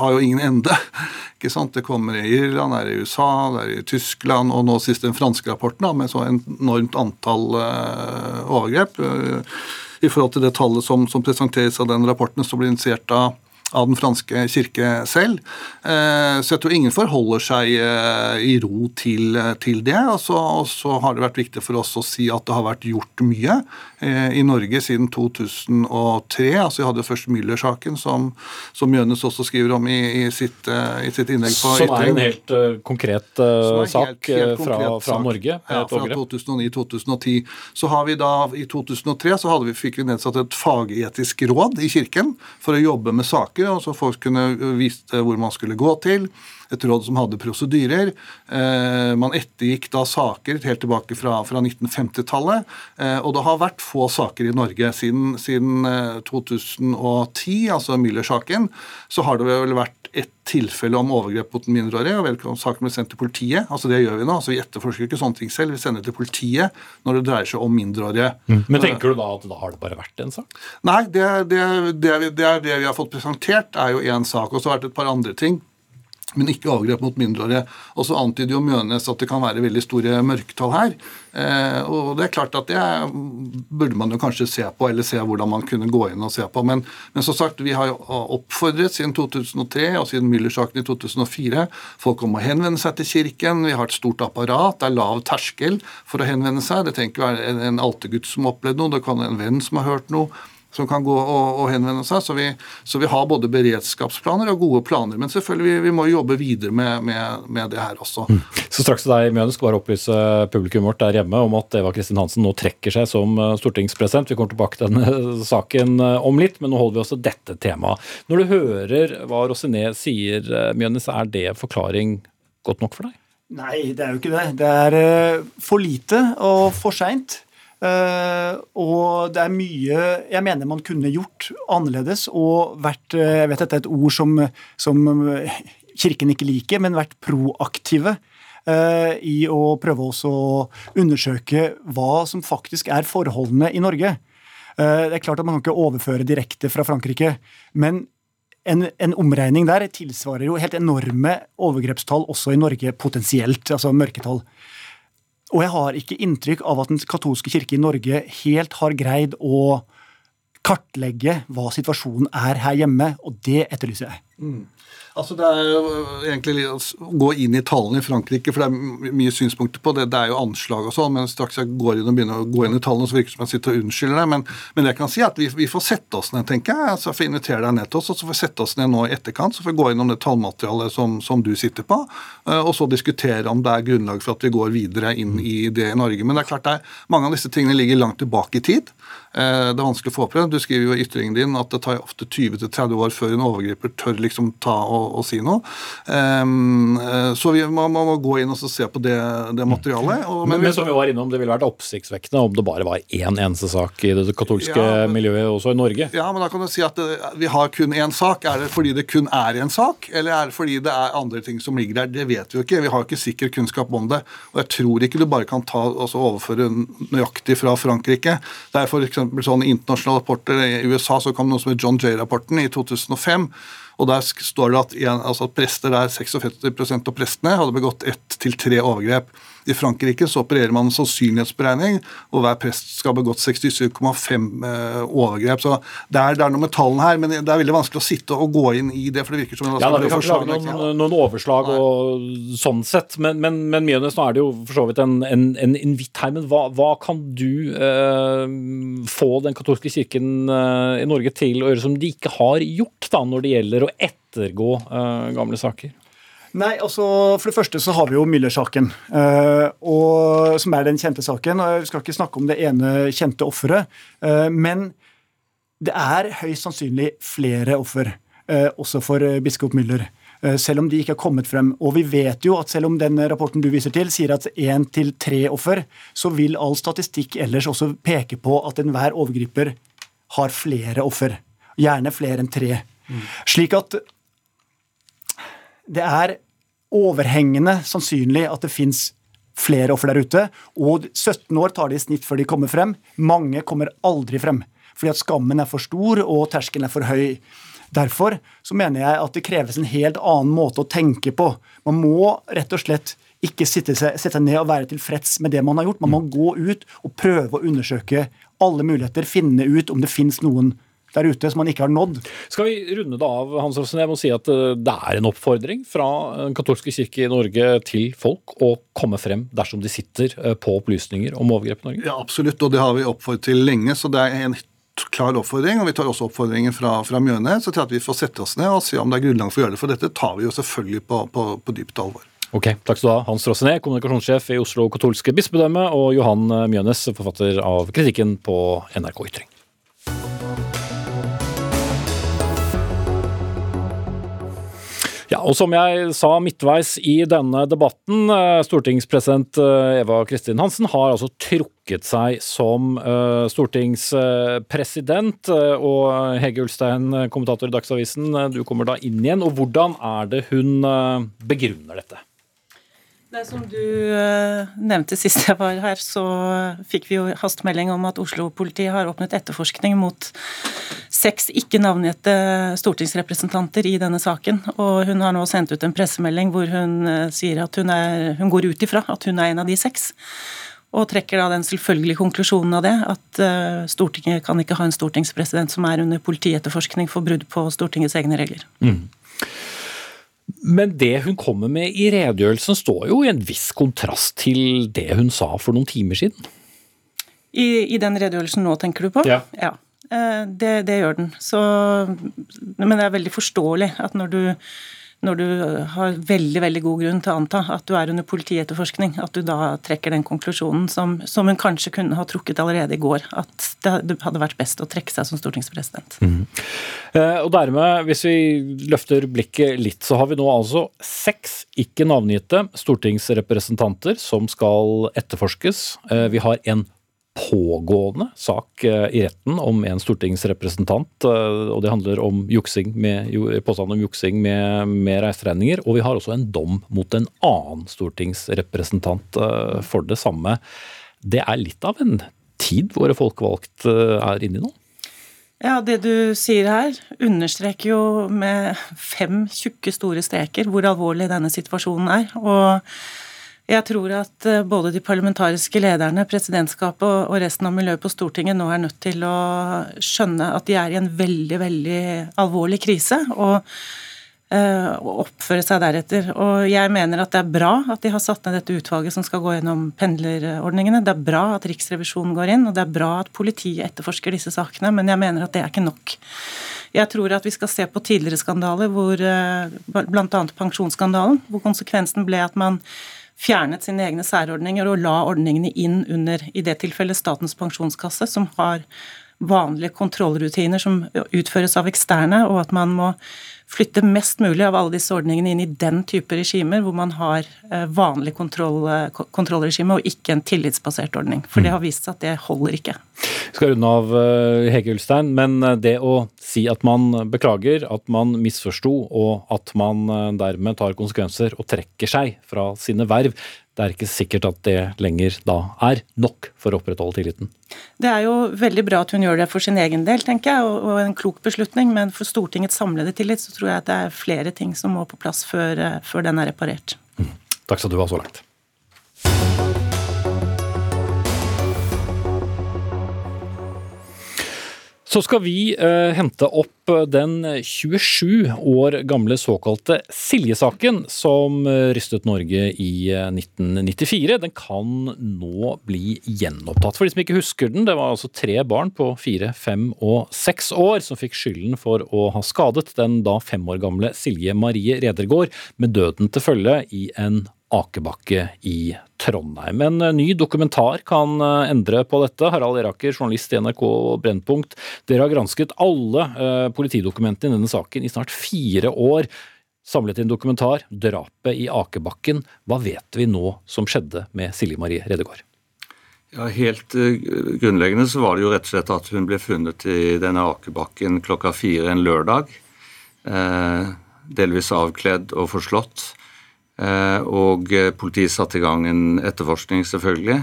har jo ingen ende. *laughs* ikke sant? Det kommer i Irland, det er i USA, det er i Tyskland, og nå sist den franske rapporten da, med så enormt antall uh, overgrep. Uh, I forhold til det tallet som, som presenteres av den rapporten, som blir initiert av av den franske kirke selv. Eh, så jeg tror ingen forholder seg eh, i ro til, til det. Og så, og så, har det vært viktig for oss å si at det har vært gjort mye eh, i Norge siden 2003. Altså Vi hadde først Müller-saken, som, som Mjønes også skriver om i, i, sitt, i sitt, innlegg. på Som er en helt uh, konkret uh, sak helt, helt konkret fra, fra sak. Norge? Ja, fra 2009-2010. Så har vi da, I 2003 så vi, fikk vi nedsatt et fagetisk råd i Kirken for å jobbe med saker saker, og så folk kunne vise hvor man skulle gå til. Et råd som hadde prosedyrer. Eh, man ettergikk da saker helt tilbake fra, fra 1950-tallet. Eh, og det har vært få saker i Norge. Siden, siden 2010, eh, altså Müller-saken, så har det vel vært ett tilfelle om overgrep mot den mindreårige. og vel, Saken ble sendt til politiet. altså Det gjør vi nå. altså Vi etterforsker ikke sånne ting selv. Vi sender til politiet når det dreier seg om mindreårige. Mm. Men tenker du da at da har det bare vært en sak? Nei, det, det, det, det, er det vi har fått presentert, er jo én sak. Og så har det vært et par andre ting men ikke overgrep mot mindreårige. Og så antyder jo Mjønes at det kan være veldig store mørketall her. Eh, og det er klart at det burde man jo kanskje se på, eller se hvordan man kunne gå inn og se på. Men, men som sagt, vi har jo oppfordret siden 2003 og siden Müller-saken i 2004 folk om å henvende seg til Kirken. Vi har et stort apparat, det er lav terskel for å henvende seg. Det trenger ikke være en, en altergutt som har opplevd noe, det kan være en venn som har hørt noe. Som kan gå og, og henvende seg. Så vi, så vi, har både beredskapsplaner og gode planer. Men selvfølgelig, vi, vi må jobbe videre med, med, med, det her også. Mm. Så straks til deg, Mjøen, skal bare opplyse publikum vårt der hjemme om at Eva Kristin Hansen nå trekker seg som eh, stortingspresident. Vi kommer tilbake til denne *laughs* saken eh, om litt, men nå holder vi også dette temaet. Når du hører hva Rosiné sier, eh, Mjønes, er det forklaring godt nok for deg? Nei, det er jo ikke det. Det er for lite og for seint. Uh, og det er mye jeg mener man kunne gjort annerledes og vært Jeg vet dette er et ord som, som Kirken ikke liker, men vært proaktive i å prøve å undersøke hva som faktisk er forholdene i Norge. Det er klart at Man kan ikke overføre direkte fra Frankrike, men en, en, omregning der tilsvarer jo helt enorme overgrepstall også i Norge potensielt, altså mørketall. Og jeg har ikke inntrykk av at Den katolske kirke i Norge helt har greid å kartlegge hva situasjonen er her hjemme, og det etterlyser jeg. Mm. Altså Det er jo egentlig å gå inn i tallene i Frankrike, for det er mye synspunkter på det. Det er jo anslag og sånn, men straks jeg går inn og begynner å gå inn i tallene, så virker det som jeg sitter og unnskylder det. Men, men jeg kan si at vi, vi, får sette oss ned, tenker jeg. altså får invitere deg ned til oss, og så får vi sette oss ned nå i etterkant. Så får vi gå innom det tallmaterialet som, som, du sitter på, eh, og så diskutere om det er grunnlag for at vi går videre inn i det i Norge. Men det er klart det er, mange av disse tingene ligger langt tilbake i tid. Eh, det er vanskelig å få opp det. Du skriver jo i ytringen din at det tar ofte 20-30 år før en overgriper tør liksom ta og og si noe. Um, så vi må, må, gå inn og se på det, det materialet. Og, men, men, men, som vi var innom, det ville vært oppsiktsvekkende om det bare var én eneste sak i det katolske ja, miljøet også i Norge. Ja, men da kan du si at det, eh, vi har kun én sak. Er det fordi det kun er én sak, eller er det fordi det er andre ting som ligger der? Det vet vi jo ikke. Vi har ikke sikker kunnskap om det. Og jeg tror ikke du bare kan ta, altså overføre nøyaktig fra Frankrike. Det er f.eks. sånn internasjonale rapporter i USA så kom noe som er John Jay-rapporten i 2005 og Der står det at, altså at prester der 56 av prestene hadde begått ett til tre overgrep. I Frankrike så opererer man en sannsynlighetsberegning, og hver prest skal ha begått 67,5 eh, overgrep. Så det er, det er, noe med tallene her, men det er veldig vanskelig å sitte og gå inn i det. for det virker som... Ja, da, Vi kan ikke lage noen, noen, overslag og sånn sett, men, men, men Mjønes, nå er det jo for så vidt en, en, en invitt her. Men hva, hva kan du eh, få den katolske kirken eh, i Norge til å gjøre som de ikke har gjort da, når det gjelder å ettergå eh, gamle saker? Nei, altså For det første så har vi jo Müller-saken, uh, som er den kjente saken. og Vi skal ikke snakke om det ene kjente offeret, uh, men det er høyst sannsynlig flere offer, uh, også for biskop Müller. Selv om de ikke har kommet frem. Og vi vet jo at selv om den rapporten du viser til sier at én til tre offer, så vil all statistikk ellers også peke på at enhver overgriper har flere offer. Gjerne flere enn tre. Mm. Slik at det er overhengende sannsynlig at det fins flere offer der ute. Og 17 år tar det i snitt før de kommer frem. Mange kommer aldri frem. Fordi at skammen er for stor og terskelen er for høy. Derfor så mener jeg at det kreves en helt annen måte å tenke på. Man må rett og slett ikke sitte seg, sette ned og være tilfreds med det man har gjort. Man må gå ut og prøve å undersøke alle muligheter, finne ut om det fins noen der ute som man ikke har nådd. Skal vi runde det av, Hans Rossen? Jeg må si at eh, det er en oppfordring fra Den katolske kirke i Norge til folk å komme frem dersom de sitter eh, på opplysninger om overgrep i Norge? Ja, absolutt, og det har vi oppfordret til lenge. så det er en klar oppfordring, og vi tar også oppfordringen fra, fra Mjøne, så til at vi får sette oss ned og se om det er grunnlag for å gjøre det. For dette tar vi jo selvfølgelig på, på, på dypt alvor. Ok, Takk skal du ha, Hans Rossené, kommunikasjonssjef i Oslo katolske bispedømme, og Johan Mjønes, forfatter av kritikken på NRK Ytring. Ja, og Som jeg sa midtveis i denne debatten, eh, stortingspresident eh, Eva Kristin Hansen har altså trukket seg som uh, stortingspresident. Og Hege Ulstein, kommentator i Dagsavisen, du kommer da inn igjen. Og Hvordan er det hun begrunner dette? Det Som du uh, nevnte sist jeg var her, så fikk vi jo hastemelding om at Oslo-politiet har åpnet etterforskning mot seks ikke navngitte stortingsrepresentanter i denne saken. Og hun har nå sendt ut en pressemelding hvor hun uh, sier at hun, er, hun går ut ifra at hun er en av de seks. Og trekker da den selvfølgelige konklusjonen av det, at uh, Stortinget kan ikke ha en stortingspresident som er under politietterforskning for brudd på Stortingets egne regler. Mm. Men det hun kommer med i redegjørelsen står jo i en viss kontrast til det hun sa for noen timer siden. I, i den redegjørelsen nå, tenker du på? Ja. ja. det, det gjør den. Så, men det er veldig forståelig at når du når du har veldig veldig god grunn til å anta at du er under politietterforskning, at du da trekker den konklusjonen som, som hun kanskje kunne ha trukket allerede i går. At det hadde vært best å trekke seg som stortingspresident. Mm. Og dermed, hvis vi løfter blikket litt, så har vi nå altså seks ikke navngitte stortingsrepresentanter som skal etterforskes. Eh, vi har en pågående sak eh, i retten om en stortingsrepresentant. Eh, og Det handler om juksing med, påstand om juksing med, med reiseregninger. Og vi har også en dom mot en annen stortingsrepresentant eh, for det samme. Det er litt av en tid våre folkevalgte er inne i nå? Ja, det du sier her, understreker jo med fem tjukke, store streker hvor alvorlig denne situasjonen er. og jeg tror at eh, både de parlamentariske lederne, presidentskapet og resten av miljøet på Stortinget nå er nødt til å skjønne at de er i en veldig, veldig alvorlig krise. og og oppføre seg deretter. Og jeg mener at det er bra at de har satt ned dette utvalget som skal gå gjennom pendlerordningene. Det er bra at Riksrevisjonen går inn, og det er bra at politiet etterforsker disse sakene, men jeg mener at det er ikke nok. Jeg tror at vi skal se på tidligere skandaler, hvor eh, bl.a. pensjonsskandalen, hvor konsekvensen ble at man fjernet sine egne særordninger og la ordningene inn under, i det tilfellet, Statens pensjonskasse, som har vanlige kontrollrutiner som utføres av eksterne, og at man må flytte mest mulig av alle disse ordningene inn i den type regimer hvor man har eh, vanlig kontroll, eh, kontrollregime og ikke en tillitsbasert ordning. For det har vist seg at det holder ikke. Vi skal runde av eh, Hege Ulstein, men det å si at man beklager, at man misforsto og at man dermed tar konsekvenser og trekker seg fra sine verv, det er ikke sikkert at det lenger da er nok for å opprettholde tilliten. Det er jo veldig bra at hun gjør det for sin egen del, tenker jeg, og en klok beslutning. Men for Stortingets samlede tillit så tror jeg at det er flere ting som må på plass før, eh, før den er reparert. Mm. Takk skal du ha så langt. Så skal vi eh, hente opp eh, den 27 år gamle såkalte Silje-saken som eh, rystet Norge i 1994. Eh, den kan nå bli gjenopptatt. For de som ikke husker den, det var altså tre barn på fire, fem og seks år som fikk skylden for å ha skadet den da fem år gamle Silje Marie Redergård med døden til følge i en akebakke i Trondheim. En eh, ny dokumentar kan eh, endre på dette. Harald Eraker, journalist i NRK Brennpunkt. Dere har gransket alle eh, politidokumentene i denne saken i snart fire år. Samlet inn dokumentar, 'Drapet i akebakken'. Hva vet vi nå som skjedde med Silje Marie Redegård? Ja, Helt grunnleggende så var det jo rett og slett at hun ble funnet i denne akebakken klokka fire en lørdag. Delvis avkledd og forslått. Eh, og eh, politiet satte i gang en etterforskning, selvfølgelig.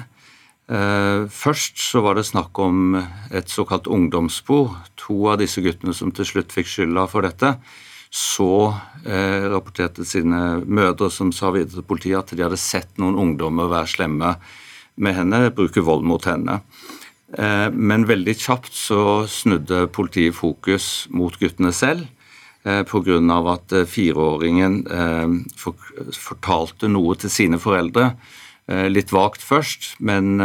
Eh, først så var det snakk om et såkalt ungdomsspor. To av disse guttene som til slutt fikk skylda for dette, så rapporterte sine mødre, som sa videre til politiet, at de hadde sett noen ungdommer være slemme med henne, bruke vold mot henne. Men veldig kjapt så snudde politiet fokus mot guttene selv. Eh, Pga. at eh, fireåringen eh, fortalte noe til sine foreldre. Litt vagt først, men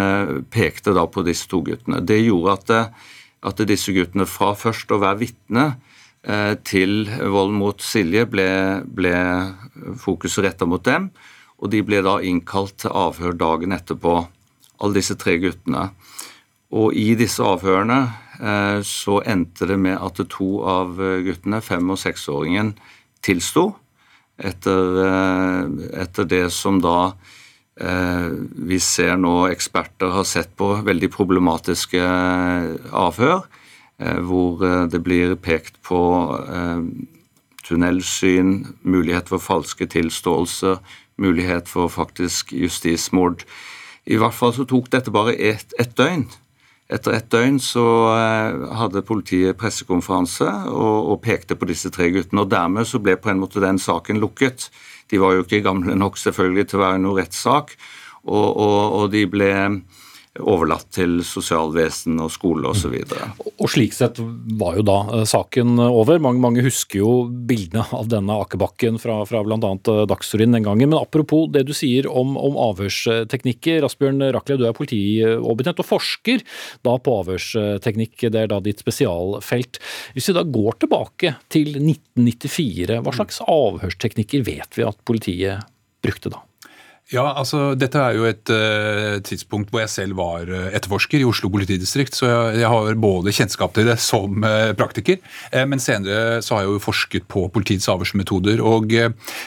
pekte da på disse to guttene. Det gjorde at, at disse guttene fra først å være vitne til vold mot Silje ble, ble fokuset retta mot dem, og de ble da innkalt til avhør dagen etterpå, alle disse tre guttene. Og i disse avhørene så endte det med at to av guttene, fem- og seksåringen, tilsto. Etter, eh, etter, det som da eh, vi ser nå eksperter har sett på veldig problematiske avhør, hvor det blir pekt på tunnelsyn, mulighet for falske tilståelser, mulighet for faktisk justismord. I hvert fall så tok dette bare ett et døgn. Etter ett døgn så eh, hadde politiet pressekonferanse og, og, pekte på disse tre guttene. og Dermed så ble på en måte den saken lukket. De var jo ikke gamle nok selvfølgelig til å være noe rettssak. Og, og, og de ble overlatt til sosialvesen og skole osv. Og slik sett var jo da eh, saken over. Mange, mange husker jo bildene av denne akebakken fra, fra bl.a. Dagsrevyen den gangen. Men apropos det du sier om, om avhørsteknikker. Asbjørn Raklev, du er politioverbetjent og forsker da på avhørsteknikk. Det er da ditt spesialfelt. Hvis vi da går tilbake til 1994, hva slags avhørsteknikker vet vi at politiet brukte da? Ja, altså Dette er jo et uh, tidspunkt hvor jeg selv var uh, etterforsker i Oslo politidistrikt. Så jeg, jeg har både kjennskap til det som uh, praktiker, men senere så har jeg jo forsket på politiets avhørsmetoder. Og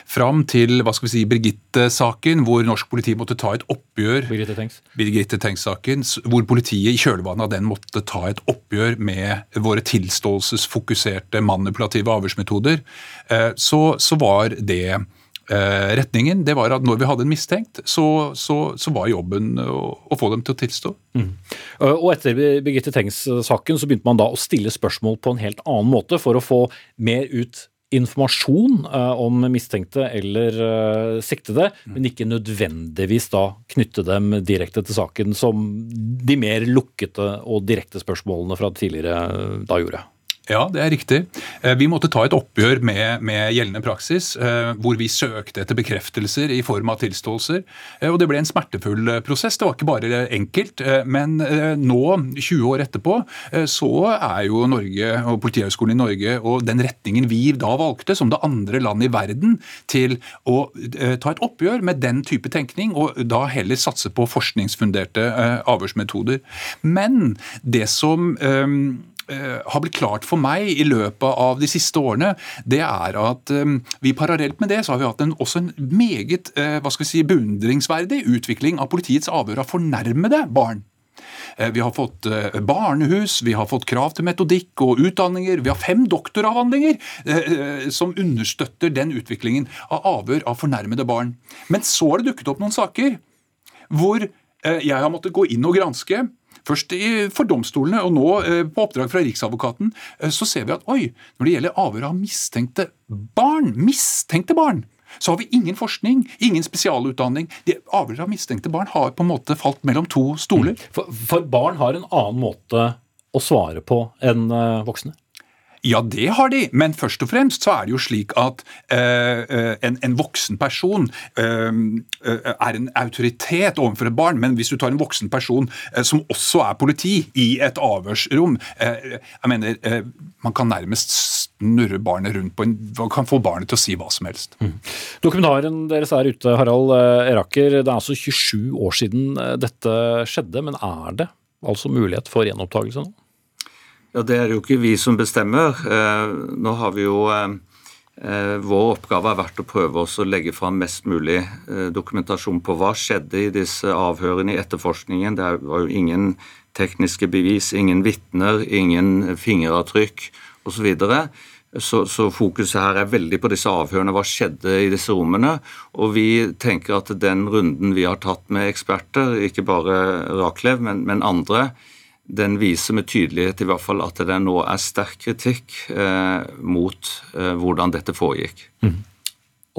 fram til hva skal vi si, Birgitte-saken, hvor norsk politi måtte ta et oppgjør Birgitte Tengs. Birgitte Tengs-saken, Hvor politiet i kjølvannet av den måtte ta et oppgjør med våre tilståelsesfokuserte manipulative avhørsmetoder, så, så var det retningen, det var at når vi hadde en mistenkt, så, så, så var jobben å, å, få dem til å tilstå. Mm. Og etter Birgitte Tengs-saken så begynte man da å stille spørsmål på en helt annen måte for å få mer ut informasjon om mistenkte eller siktede, mm. men ikke nødvendigvis da knytte dem direkte til saken, som de mer lukkete og direkte spørsmålene fra tidligere da gjorde. Ja, det er riktig. Eh, vi måtte ta et oppgjør med, med, gjeldende praksis, eh, hvor vi søkte etter bekreftelser i form av tilståelser. Eh, og det ble en smertefull prosess. Det var ikke bare enkelt. Men nå, 20 år etterpå, så er jo Norge og Politihøgskolen i Norge og den retningen vi da valgte, som det andre landet i verden, til å ta et oppgjør med den type tenkning, og da heller satse på forskningsfunderte avhørsmetoder. Men det som har blitt klart for meg i løpet av de siste årene, det er at eh, vi parallelt med det så har vi hatt en, også en meget eh, hva skal vi si, beundringsverdig utvikling av politiets avhør av fornærmede barn. Vi har fått barnehus, vi har fått krav til metodikk og utdanninger. Vi har fem doktoravhandlinger som understøtter den utviklingen av avhør av fornærmede barn. Men så har det dukket opp noen saker hvor jeg har måttet gå inn og granske Først for domstolene, og nå eh, på oppdrag fra Riksadvokaten, eh, så ser vi at oi, når det gjelder avhør av mistenkte barn, mistenkte barn, så har vi ingen forskning, ingen spesialutdanning. De Avhør av mistenkte barn har på en måte falt mellom to stoler. Mm. For, for barn har en annen måte å svare på enn eh, voksne? Ja, det har de, men først og fremst så er det jo slik at uh, en, en, voksen person uh, er en autoritet overfor et barn. Men hvis du tar en voksen person uh, som også er politi, i et avhørsrom Jeg mener, man kan nærmest snurre barnet rundt på en kan få barnet til å si hva som helst. Mm. Dokumentaren deres er ute, Harald Eraker. Det er altså 27 år siden dette skjedde, men er det altså mulighet for gjenopptakelse nå? Ja, Det er jo ikke vi som bestemmer. Eh, nå har vi jo eh, eh, Vår oppgave har vært å prøve oss å legge fram mest mulig dokumentasjon på hva skjedde i disse avhørene i etterforskningen. Det var jo ingen tekniske bevis, ingen vitner, ingen fingeravtrykk osv. Så, så fokuset her er veldig på disse avhørene. Hva skjedde i disse rommene? Og vi tenker at den runden vi har tatt med eksperter, ikke bare Raklev, men, men andre, den viser med tydelighet i hvert fall at det nå er sterk kritikk eh, mot eh, hvordan dette foregikk. Mm.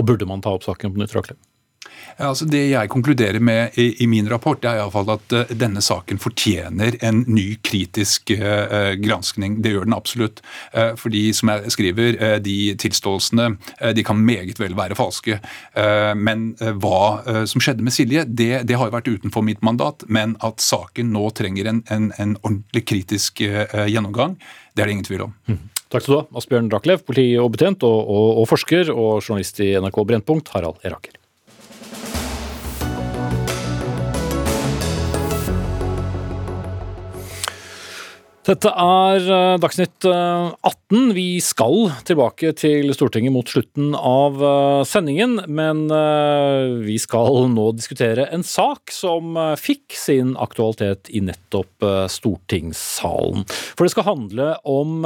Og Burde man ta opp saken på nytt, Raklev? Altså det jeg konkluderer med i, i min rapport, det er iallfall at uh, denne saken fortjener en ny kritisk uh, granskning. Det gjør den absolutt. Uh, fordi, som jeg skriver, de tilståelsene de kan meget vel være falske. Men hva som skjedde med Silje, det, det, har jo vært utenfor mitt mandat. Men at saken nå trenger en, en, en ordentlig kritisk gjennomgang, det er det ingen tvil om. Mm. Takk skal du ha, Asbjørn Raklev, politioverbetjent og, og, og, forsker, og journalist i NRK Brennpunkt, Harald Eraker. Dette er eh, Dagsnytt 18. Eh, vi skal tilbake til Stortinget mot slutten av eh, sendingen, men vi skal nå diskutere en sak som fikk sin aktualitet i nettopp stortingssalen. For det skal handle om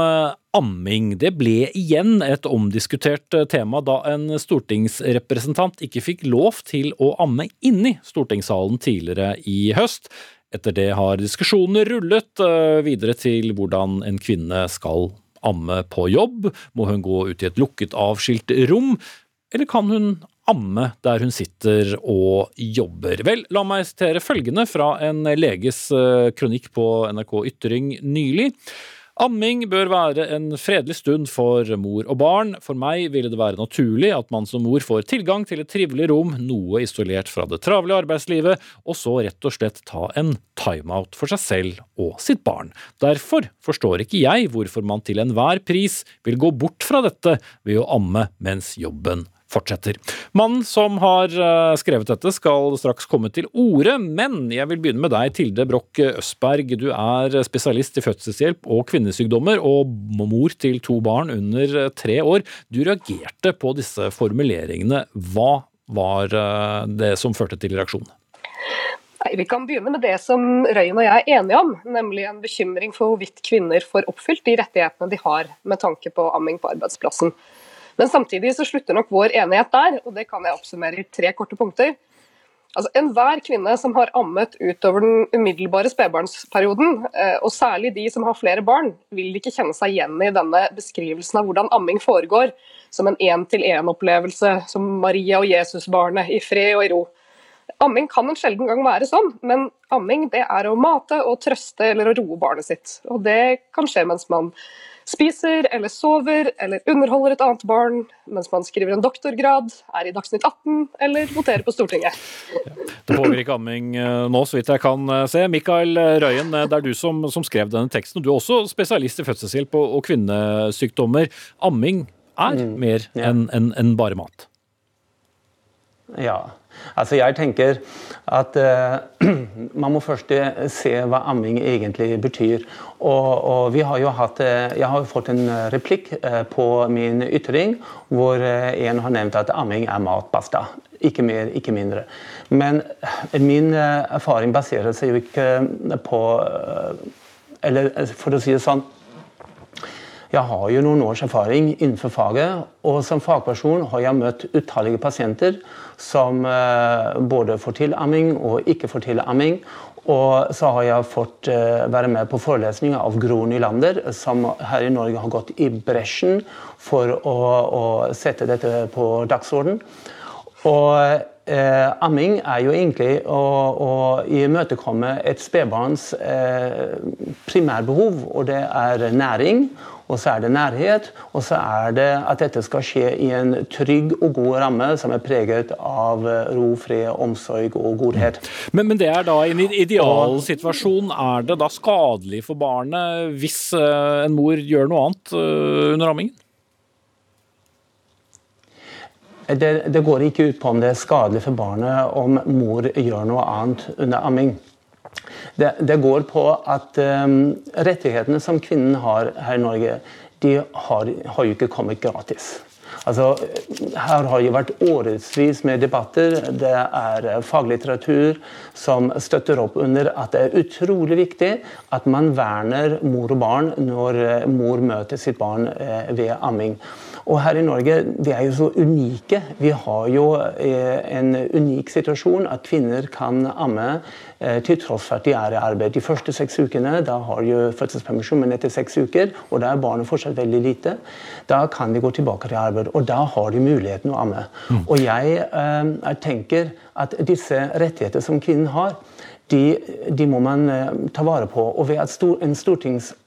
amming. Det ble igjen et omdiskutert tema da en stortingsrepresentant ikke fikk lov til å amme inni stortingssalen tidligere i høst. Etter det har diskusjonene rullet eh, videre til hvordan en kvinne skal amme på jobb. Må hun gå ut i et lukket, avskilt rom, eller kan hun amme der hun sitter og jobber. Vel, la meg sitere følgende fra en leges eh, kronikk på NRK Ytring nylig. Amming bør være en fredelig stund for mor og barn. For meg ville det være naturlig at man som mor får tilgang til et trivelig rom, noe isolert fra det travle arbeidslivet, og så rett og slett ta en timeout for seg selv og sitt barn. Derfor forstår ikke jeg hvorfor man til enhver pris vil gå bort fra dette ved å amme mens jobben fortsetter. Mannen som har eh, skrevet dette skal straks komme til orde, men jeg vil begynne med deg, Tilde Broch Østberg. Du er spesialist i fødselshjelp og kvinnesykdommer, og mor til to barn under tre år. Du reagerte på disse formuleringene. Hva var eh, det som førte til reaksjon? Nei, Vi kan begynne med det som Røyen og jeg er enige om, nemlig en bekymring for hvorvidt kvinner får oppfylt de rettighetene de har med tanke på amming på arbeidsplassen. Men samtidig så slutter nok vår enighet der, og det kan jeg oppsummere i tre korte punkter. Altså, Enhver kvinne som har ammet utover den umiddelbare spedbarnsperioden, eh, og særlig de som har flere barn, vil ikke kjenne seg igjen i denne beskrivelsen av hvordan amming foregår, som en én-til-én-opplevelse, som Maria og Jesusbarnet, i fred og i ro. Amming kan en sjelden gang være sånn, men amming det er å mate og trøste eller å roe barnet sitt. Og det kan skje mens man spiser eller sover eller underholder et annet barn mens man skriver en doktorgrad, er i Dagsnytt 18 eller voterer på Stortinget. Det pågår ikke amming eh, nå, så vidt jeg kan eh, se. Mikael Røyen, eh, det er du som, som skrev denne teksten. Du er også spesialist i fødselshjelp og, og kvinnesykdommer. Amming er mm, mer enn en, en bare mat. Ja. Altså jeg tenker at uh, *clears throat* man må først eh, se hva amming egentlig betyr. Og, og har jo hatt, uh, Jeg har fått en replikk på min ytring hvor en har nevnt at amming er mat, basta. Ikke mer, ikke mindre. Men min erfaring baserer seg jo ikke på Eller for å si det sånn jeg har jo noen års erfaring innenfor faget, og som fagperson har jeg møtt utallige pasienter som eh, både får til amming og ikke får til amming. Og så har jeg fått eh, være med på forelesninger av Gro Nylander, som her i Norge har gått i bresjen for å, å sette dette på dagsorden. Og Eh, amming er jo egentlig å, å imøtekomme et spedbarns eh, primærbehov, og det er næring og så er det nærhet, og så er det at dette skal skje i en trygg og god ramme som er preget av eh, ro, fred, omsorg og godhet. Men, men det er da i en idealsituasjon, er det da skadelig for barnet hvis eh, en mor gjør noe annet eh, under ammingen? Det, det, går ikke ut på om det er skadelig for barnet om mor gjør noe annet under amming. Det, det går på at um, rettighetene som kvinnen har her i Norge, de har, har jo ikke kommet gratis. Altså, her har det vært årevis med debatter. Det er faglitteratur som støtter opp under at det er utrolig viktig at man verner mor og barn når mor møter sitt barn eh, ved amming. Og her i Norge vi er jo så unike. Vi har jo eh, en unik situasjon at kvinner kan amme eh, til tross for at de er i arbeid. De første seks ukene da har de fødselspermisjon, men etter seks uker, og da er barnet fortsatt veldig lite, da kan de gå tilbake til arbeid. Og da har de muligheten å amme. Mm. Og jeg jeg tenker at disse rettigheter som kvinnen har, de, de, må man eh, ta vare på. Og ved at stor, en stortings Eh,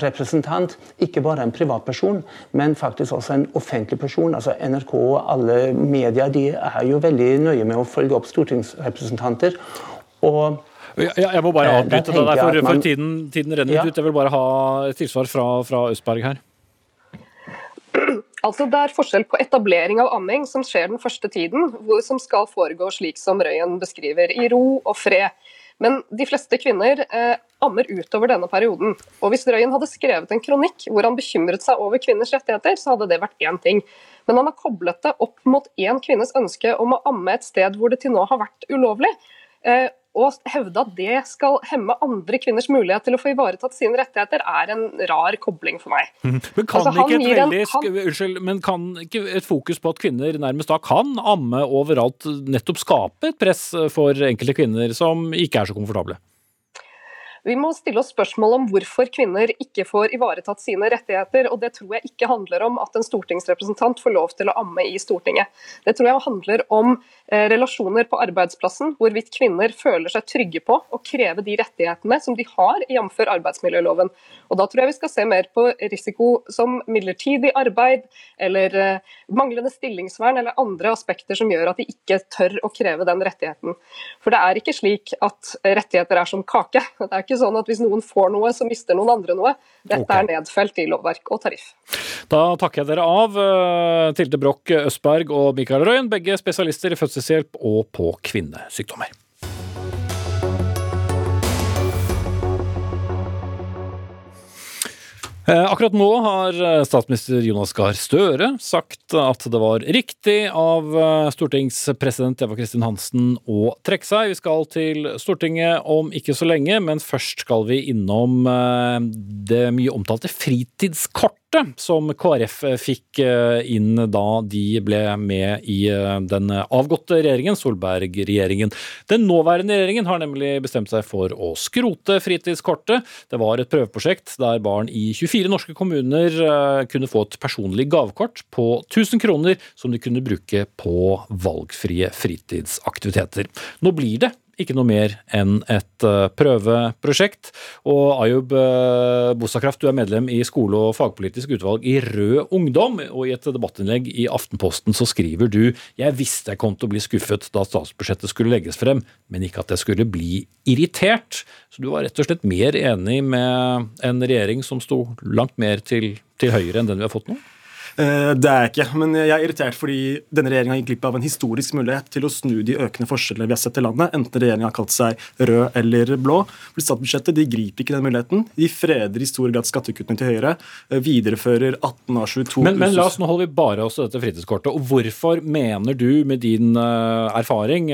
representant, ikke bare en privatperson, men faktisk også en offentlig person. altså NRK og alle medier de er jo veldig nøye med å følge opp stortingsrepresentanter. og jeg, jeg må bare eh, avbryte det der, for, for tiden, tiden, renner ja. ut. Jeg vil bare ha et tilsvar fra, fra Østberg her. Altså, Det er forskjell på etablering av amming, som skjer den første tiden, hvor, som skal foregå slik som Røyen beskriver, i ro og fred. Men de fleste kvinner eh, ammer utover denne perioden. Og Hvis Røyen hadde skrevet en kronikk hvor han bekymret seg over kvinners rettigheter, så hadde det vært én ting. Men han har koblet det opp mot én kvinnes ønske om å amme et sted hvor det til nå har vært ulovlig. Eh, og hevde at det skal hemme andre kvinners mulighet til å få ivaretatt sine rettigheter, er en rar kobling for meg. Mhm. Men kan, altså, ikke, et veldig, en, unnskyld, men kan ikke et fokus på at kvinner nærmest da kan amme overalt, nettopp skape et press for enkelte kvinner som ikke er så komfortable? Vi må stille oss spørsmål om hvorfor kvinner ikke får ivaretatt sine rettigheter. og Det tror jeg ikke handler om at en stortingsrepresentant får lov til å amme i Stortinget. Det tror jeg handler om eh, relasjoner på arbeidsplassen, hvorvidt kvinner føler seg trygge på å kreve de rettighetene som de har, jf. arbeidsmiljøloven. Og Da tror jeg vi skal se mer på risiko som midlertidig arbeid, eller eh, manglende stillingsvern, eller andre aspekter som gjør at de ikke tør å kreve den rettigheten. For det er ikke slik at rettigheter er som kake. Det er ikke sånn at hvis noen får noe, så mister noen andre noe. Dette okay. er nedfelt i lovverk og tariff. Da takker jeg dere av, eh, Tilde Broch Østberg og Mikael Røyen, begge spesialister i fødselshjelp og på kvinnesykdommer. Akkurat nå har eh, statsminister Jonas Gahr Støre sagt at det var riktig av eh, stortingspresident Eva Kristin Hansen å trekke seg. Vi skal til Stortinget om ikke så lenge, men først skal vi innom det mye omtalte fritidskort som KrF fikk eh, inn da de ble med i eh, den avgåtte regjeringen, Solberg-regjeringen. Den nåværende regjeringen har nemlig bestemt seg for å skrote fritidskortet. Det var et prøveprosjekt der barn i 24 norske kommuner eh, kunne få et personlig gavekort på 1000 kroner som de kunne bruke på valgfrie fritidsaktiviteter. Nå blir det ikke noe mer enn et eh, prøveprosjekt. Og Ayub eh, Bosakraft, du er medlem i skole- og fagpolitisk utvalg i Rød Ungdom. Og i et debattinnlegg i Aftenposten så skriver du jeg visste jeg kom til å bli skuffet da statsbudsjettet skulle legges frem, men ikke at jeg skulle bli irritert. Så du var rett og slett mer enig med en regjering som sto langt mer til, til høyre enn den vi har fått nå? Eh, det er jeg ikke, men jeg er irritert fordi denne regjeringa gikk glipp av en historisk mulighet til å snu de økende forskjellene vi har sett i landet, enten regjeringa har kalt seg rød eller blå. For Statsbudsjettet de griper ikke den muligheten. De freder i stor grad skattekuttene til Høyre, eh, viderefører 18 av 22 men, men la oss nå holder vi bare oss til dette fritidskortet. Og hvorfor mener du, med din uh, erfaring,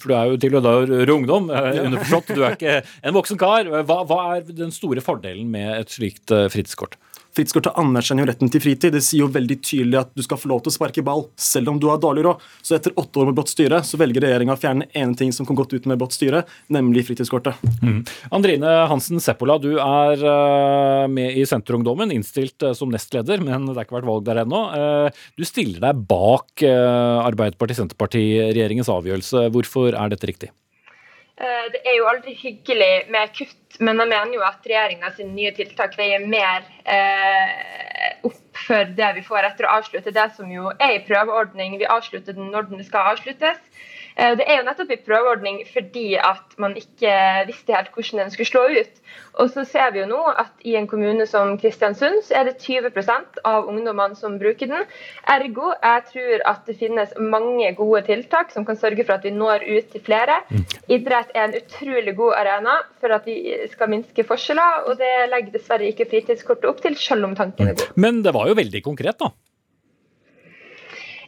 for du er jo til og med rød ungdom, underforstått, du er ikke en voksen kar, hva, hva er den store fordelen med et slikt fritidskort? Fritidskortet anerkjenner jo retten til fritid. Det sier jo veldig tydelig at du skal få lov til å sparke ball, selv om du har dårlig råd. Så etter åtte år med blått styre, så velger regjeringa å fjerne ene ting som kom godt ut med blått styre, nemlig fritidskortet. Mm. Andrine Hansen Seppola, du er uh, med i Senterungdommen, innstilt uh, som nestleder, men det har ikke vært valg der ennå. Uh, du stiller deg bak Arbeiderparti-Senterparti-regjeringens avgjørelse. Hvorfor er dette riktig? Eh, det er jo aldri hyggelig med kutt, men jeg mener jo at regjeringas nye tiltak veier mer eh, opp for det vi får etter å avslutte det som jo er i prøveordning. Vi avslutter den når den skal avsluttes. Eh, det er jo nettopp en prøveordning fordi at man ikke visste helt hvordan den skulle slå ut. Og så ser vi jo nå at i en kommune som Kristiansund, så er det 20% av ungdommene som bruker den. Ergo jeg tror at det finnes mange gode tiltak som kan sørge for at vi når ut til flere. Mm. Idrett er en utrolig god arena for at vi skal minske forskjeller, og det legger dessverre ikke fritidskortet opp til, selv om tanken er god. Men det var jo veldig konkret, da?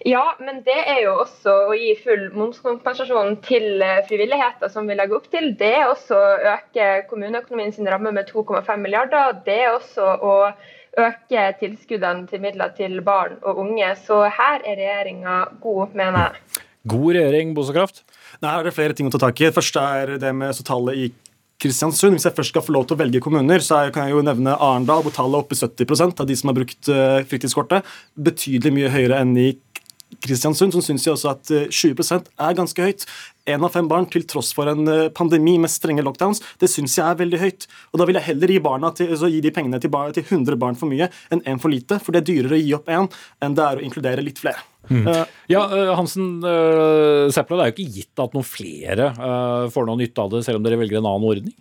Ja, men det er jo også å gi full momskompensasjon til frivilligheter som vi legger opp til. Det er også å øke kommuneøkonomien sin ramme med 2,5 milliarder. Det er også å øke tilskuddene til midler til barn og unge. Så her er regjeringa god, mener jeg. God regjering, Bosekraft? Nei, her er det flere ting å ta tak i. Det første er det med så tallet i Kristiansund. Hvis jeg først skal få lov til å velge kommuner, så kan jeg jo nevne Arendal, hvor tallet er oppe i 70% av de som har brukt eh, fritidskortet. Betydelig mye høyere enn i Kristiansund så syns jeg også at 20 eh, er ganske høyt. Én av fem barn til tross for en eh, pandemi med strenge lockdowns, det syns jeg er veldig høyt. Og Da vil jeg heller gi, til, altså gi de pengene til, bar, til 100 barn for mye enn én for lite. For det er dyrere å gi opp én enn det er å inkludere litt flere. Mm. Uh, ja, Hansen uh, Seppla, det er jo ikke gitt at noen flere uh, får noe nytte av det, selv om dere velger en annen ordning?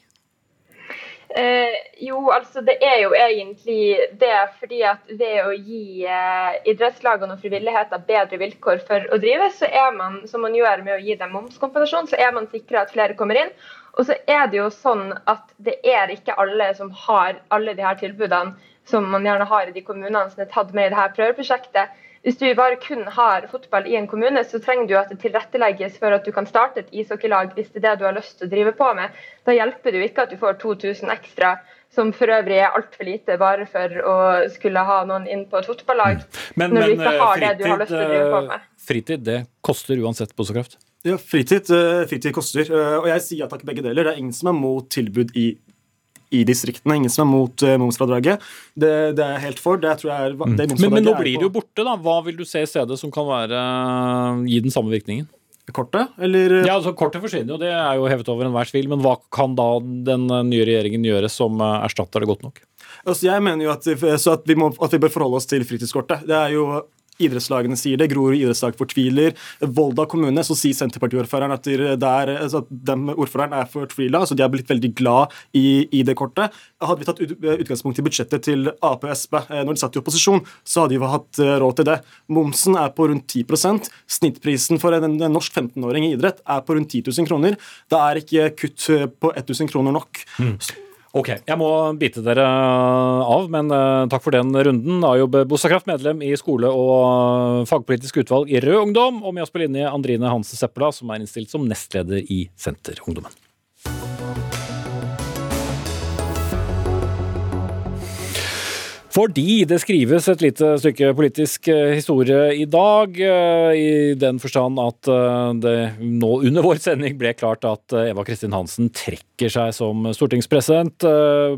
Eh, jo, altså det er jo egentlig det fordi at ved å gi eh, idrettslagene og frivilligheten bedre vilkår for å drive, så er man, som man gjør med å gi dem momskompensasjon, så er man sikra at flere kommer inn. Og så er det jo sånn at det er ikke alle som har alle de her tilbudene som man gjerne har i de kommunene som er tatt med i det her prøveprosjektet. Hvis du bare kun har fotball i en kommune, så trenger du at det tilrettelegges for at du kan starte et ishockeylag hvis det er det du har lyst til å drive på med. Da hjelper det jo ikke at du får 2000 ekstra, som for øvrig er altfor lite bare for å skulle ha noen inn på et fotballag. Men, når du ikke har fritid, det du har lyst til å drive på med. Fritid, det koster uansett Bosekraft? Ja, fritid, eh, fritid koster. Eh, og jeg sier takk begge deler. Det er ingen som er mot tilbud i i distriktene. Ingen som er mot uh, momsfradraget. Det, det, er jeg helt for. Det tror jeg er, mm. det men, men nå blir det jo borte, da. Hva vil du se i stedet som kan være, gi den samme virkningen? Kortet, eller? Ja, altså Kortet forsvinner jo, det er jo hevet over enhver tvil. Men hva kan da den nye regjeringen gjøre som erstatter det godt nok? Altså, jeg mener jo at, at, vi må, at vi bør forholde oss til fritidskortet. Det er jo idrettslagene sier det. Grorud idrettslag fortviler. Volda kommune, så sier Senterpartiordføreren at, der, altså, den ordføreren er fortvila. Altså, de har blitt veldig glad i, i det kortet. Hadde vi tatt utgangspunkt i budsjettet til Ap og Sp eh, når de satt i opposisjon, så hadde vi hatt eh, råd til det. Momsen er på rundt 10% Snittprisen for en, en norsk 15-åring i idrett er på rundt 10 000 kroner. Det er ikke kutt på 1000 kroner nok. Mm. Ok, jeg må bite dere av, men uh, takk for den runden. Ayub Bossakraft, medlem i skole- og fagpolitisk utvalg i Rød Ungdom, og med oss på linje Andrine Hansen Seppela, som er innstilt som nestleder i Senterungdommen. Fordi det skrives et lite stykke politisk eh, historie i dag, eh, i den forstand at eh, det nå under vår sending ble klart at Eva Kristin Hansen trekker seg som stortingspresident.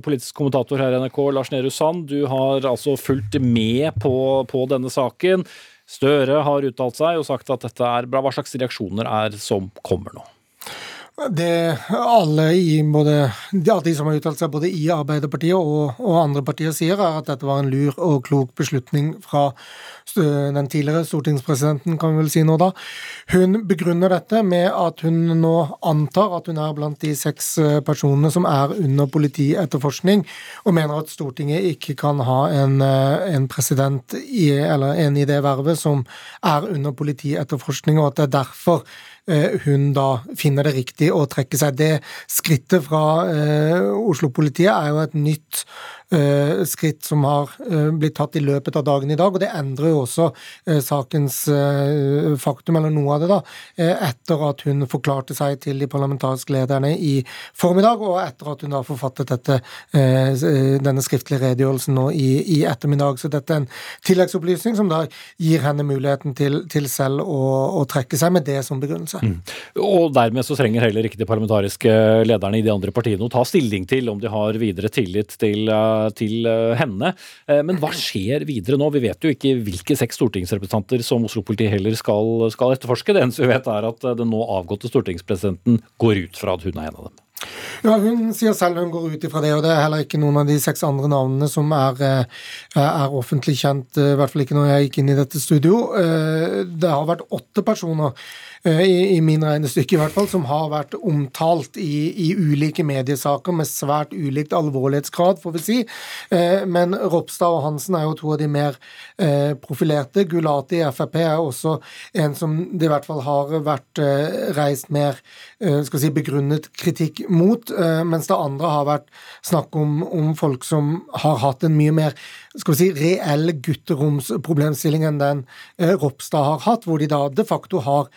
Politisk kommentator her i NRK, Lars Nehru Sand, du har altså fulgt med på, på denne saken. Støre har uttalt seg og sagt at dette er bra. Hva slags reaksjoner er som kommer nå? Det alle i både ja, de som har uttalt seg både i Arbeiderpartiet og, og, andre partier sier, er at dette var en lur og klok beslutning fra den tidligere stortingspresidenten, kan vi vel si nå da. Hun begrunner dette med at hun nå antar at hun er blant de seks eh, personene som er under politietterforskning, og mener at Stortinget ikke kan ha en, eh, en president i, eller en i det vervet som er under politietterforskning, og at det er derfor Eh, hun da finner det riktig å trekke seg. Det skrittet fra eh, Oslo-politiet er jo et nytt Eh, skritt som har eh, blitt tatt i løpet av dagen i dag. Og det endrer jo også eh, sakens faktum, eller noe av det, da, etter at hun forklarte seg til de parlamentariske lederne i formiddag, og etter at hun da forfattet dette, denne skriftlige redegjørelsen nå i, i, ettermiddag. Så dette er en tilleggsopplysning som da gir henne muligheten til, til selv å, å, trekke seg med det som begrunnelse. Mm. Og dermed så trenger heller ikke de parlamentariske lederne i de andre partiene å ta stilling til om de har videre tillit til til eh, henne. Eh, men hva skjer videre nå? Vi vet jo ikke hvilke seks stortingsrepresentanter som Oslo-politiet heller skal, skal, etterforske. Det eneste vi vet er at eh, den nå avgåtte stortingspresidenten går ut fra at hun er en av dem. Ja, Hun sier selv hun går ut ifra det, og det er heller ikke noen av de seks andre navnene som er, er, offentlig kjent, i hvert fall ikke når jeg gikk inn i dette studio. Det har vært åtte personer Eh, i, i min regnestykke i hvert fall, som har vært omtalt i, i, ulike mediesaker med svært ulikt alvorlighetsgrad, får vi si. Eh, men Ropstad og Hansen er jo to av de mer eh, profilerte. Gulati i Frp er også en som det i hvert fall har vært reist mer skal si, begrunnet kritikk mot, mens det andre har vært snakk om, om folk som har hatt en mye mer skal vi si, reell gutteromsproblemstilling enn den Ropstad har hatt, hvor de da de facto har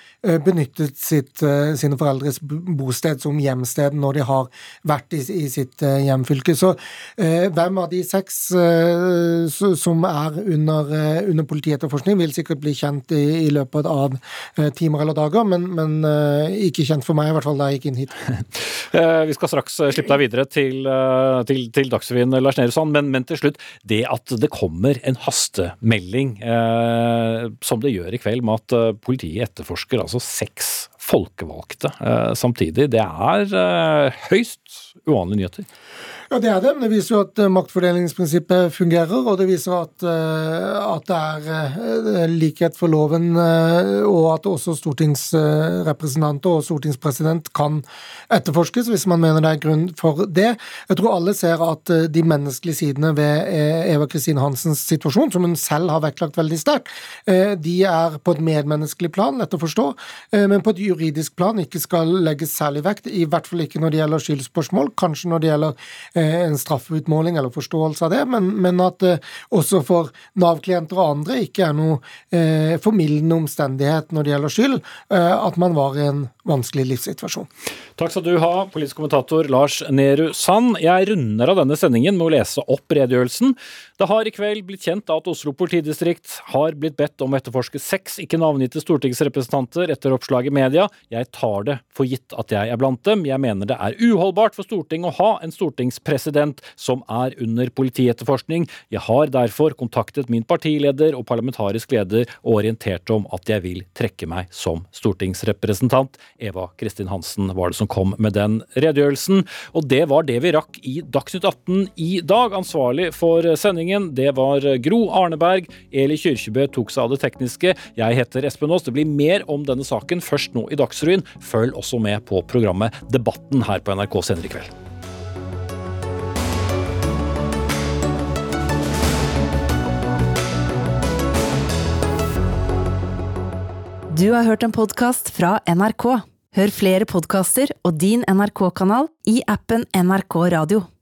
benyttet sitt, eh, sine foreldres bosted som hjemsted når de har vært i, i sitt eh, hjemfylke. Så eh, hvem av de seks eh, som er under, eh, under politietterforskning, vil sikkert bli kjent i, i løpet av eh, timer eller dager, men, men ikke kjent for meg, i hvert fall da jeg gikk inn hit. *laughs* Vi skal straks slippe deg videre til, til, til Dagsrevyen, Lars Nehru men, men, til slutt, det at det kommer en hastemelding, eh, som det gjør i kveld, med at politiet etterforsker altså seks folkevalgte eh, samtidig. Det er eh, høyst uvanlige nyheter. Ja, det er det. Men det viser jo at eh, maktfordelingsprinsippet fungerer, og det viser at, eh, at det er eh, likhet for loven, og at også stortingsrepresentanter og stortingspresident kan etterforskes hvis man mener det er grunn for det. Jeg tror alle ser at de menneskelige sidene ved Eva Kristin Hansens situasjon, som hun selv har vektlagt veldig sterkt, de er på et medmenneskelig plan, lett å forstå, men på et juridisk plan ikke skal legges særlig vekt, i hvert fall ikke når det gjelder skyldspørsmål, kanskje når det gjelder en straffeutmåling eller forståelse av det, men, men at det eh, også for Nav-klienter og andre ikke er noe eh, formildende omstendighet når det gjelder skyld, eh, at man var i en vanskelig livssituasjon. Takk skal du ha, politisk kommentator Lars Nehru Sand. Jeg runder av denne sendingen med å lese opp redegjørelsen. Det har i kveld blitt kjent at Oslo politidistrikt har blitt bedt om å etterforske seks ikke navngitte stortingsrepresentanter etter oppslag i media. Jeg tar det for gitt at jeg er blant dem. Jeg mener det er uholdbart for Stortinget å ha en stortingspresident som er under politietterforskning. Jeg har derfor kontaktet min partileder og parlamentarisk leder og orientert om at jeg vil trekke meg som stortingsrepresentant. Eva Kristin Hansen var det som kom med den redegjørelsen. Og det var det vi rakk i Dagsnytt 18 i dag. Ansvarlig for sendingen, det var Gro Arneberg. Eli Kyrkjebø tok seg av det tekniske. Jeg heter Espen Aas. Det blir mer om denne saken først nå i Dagsrevyen. Følg også med på programmet Debatten her på NRK senere i kveld. Du har hørt en podkast fra NRK. Hør flere podkaster og din NRK-kanal i appen NRK Radio.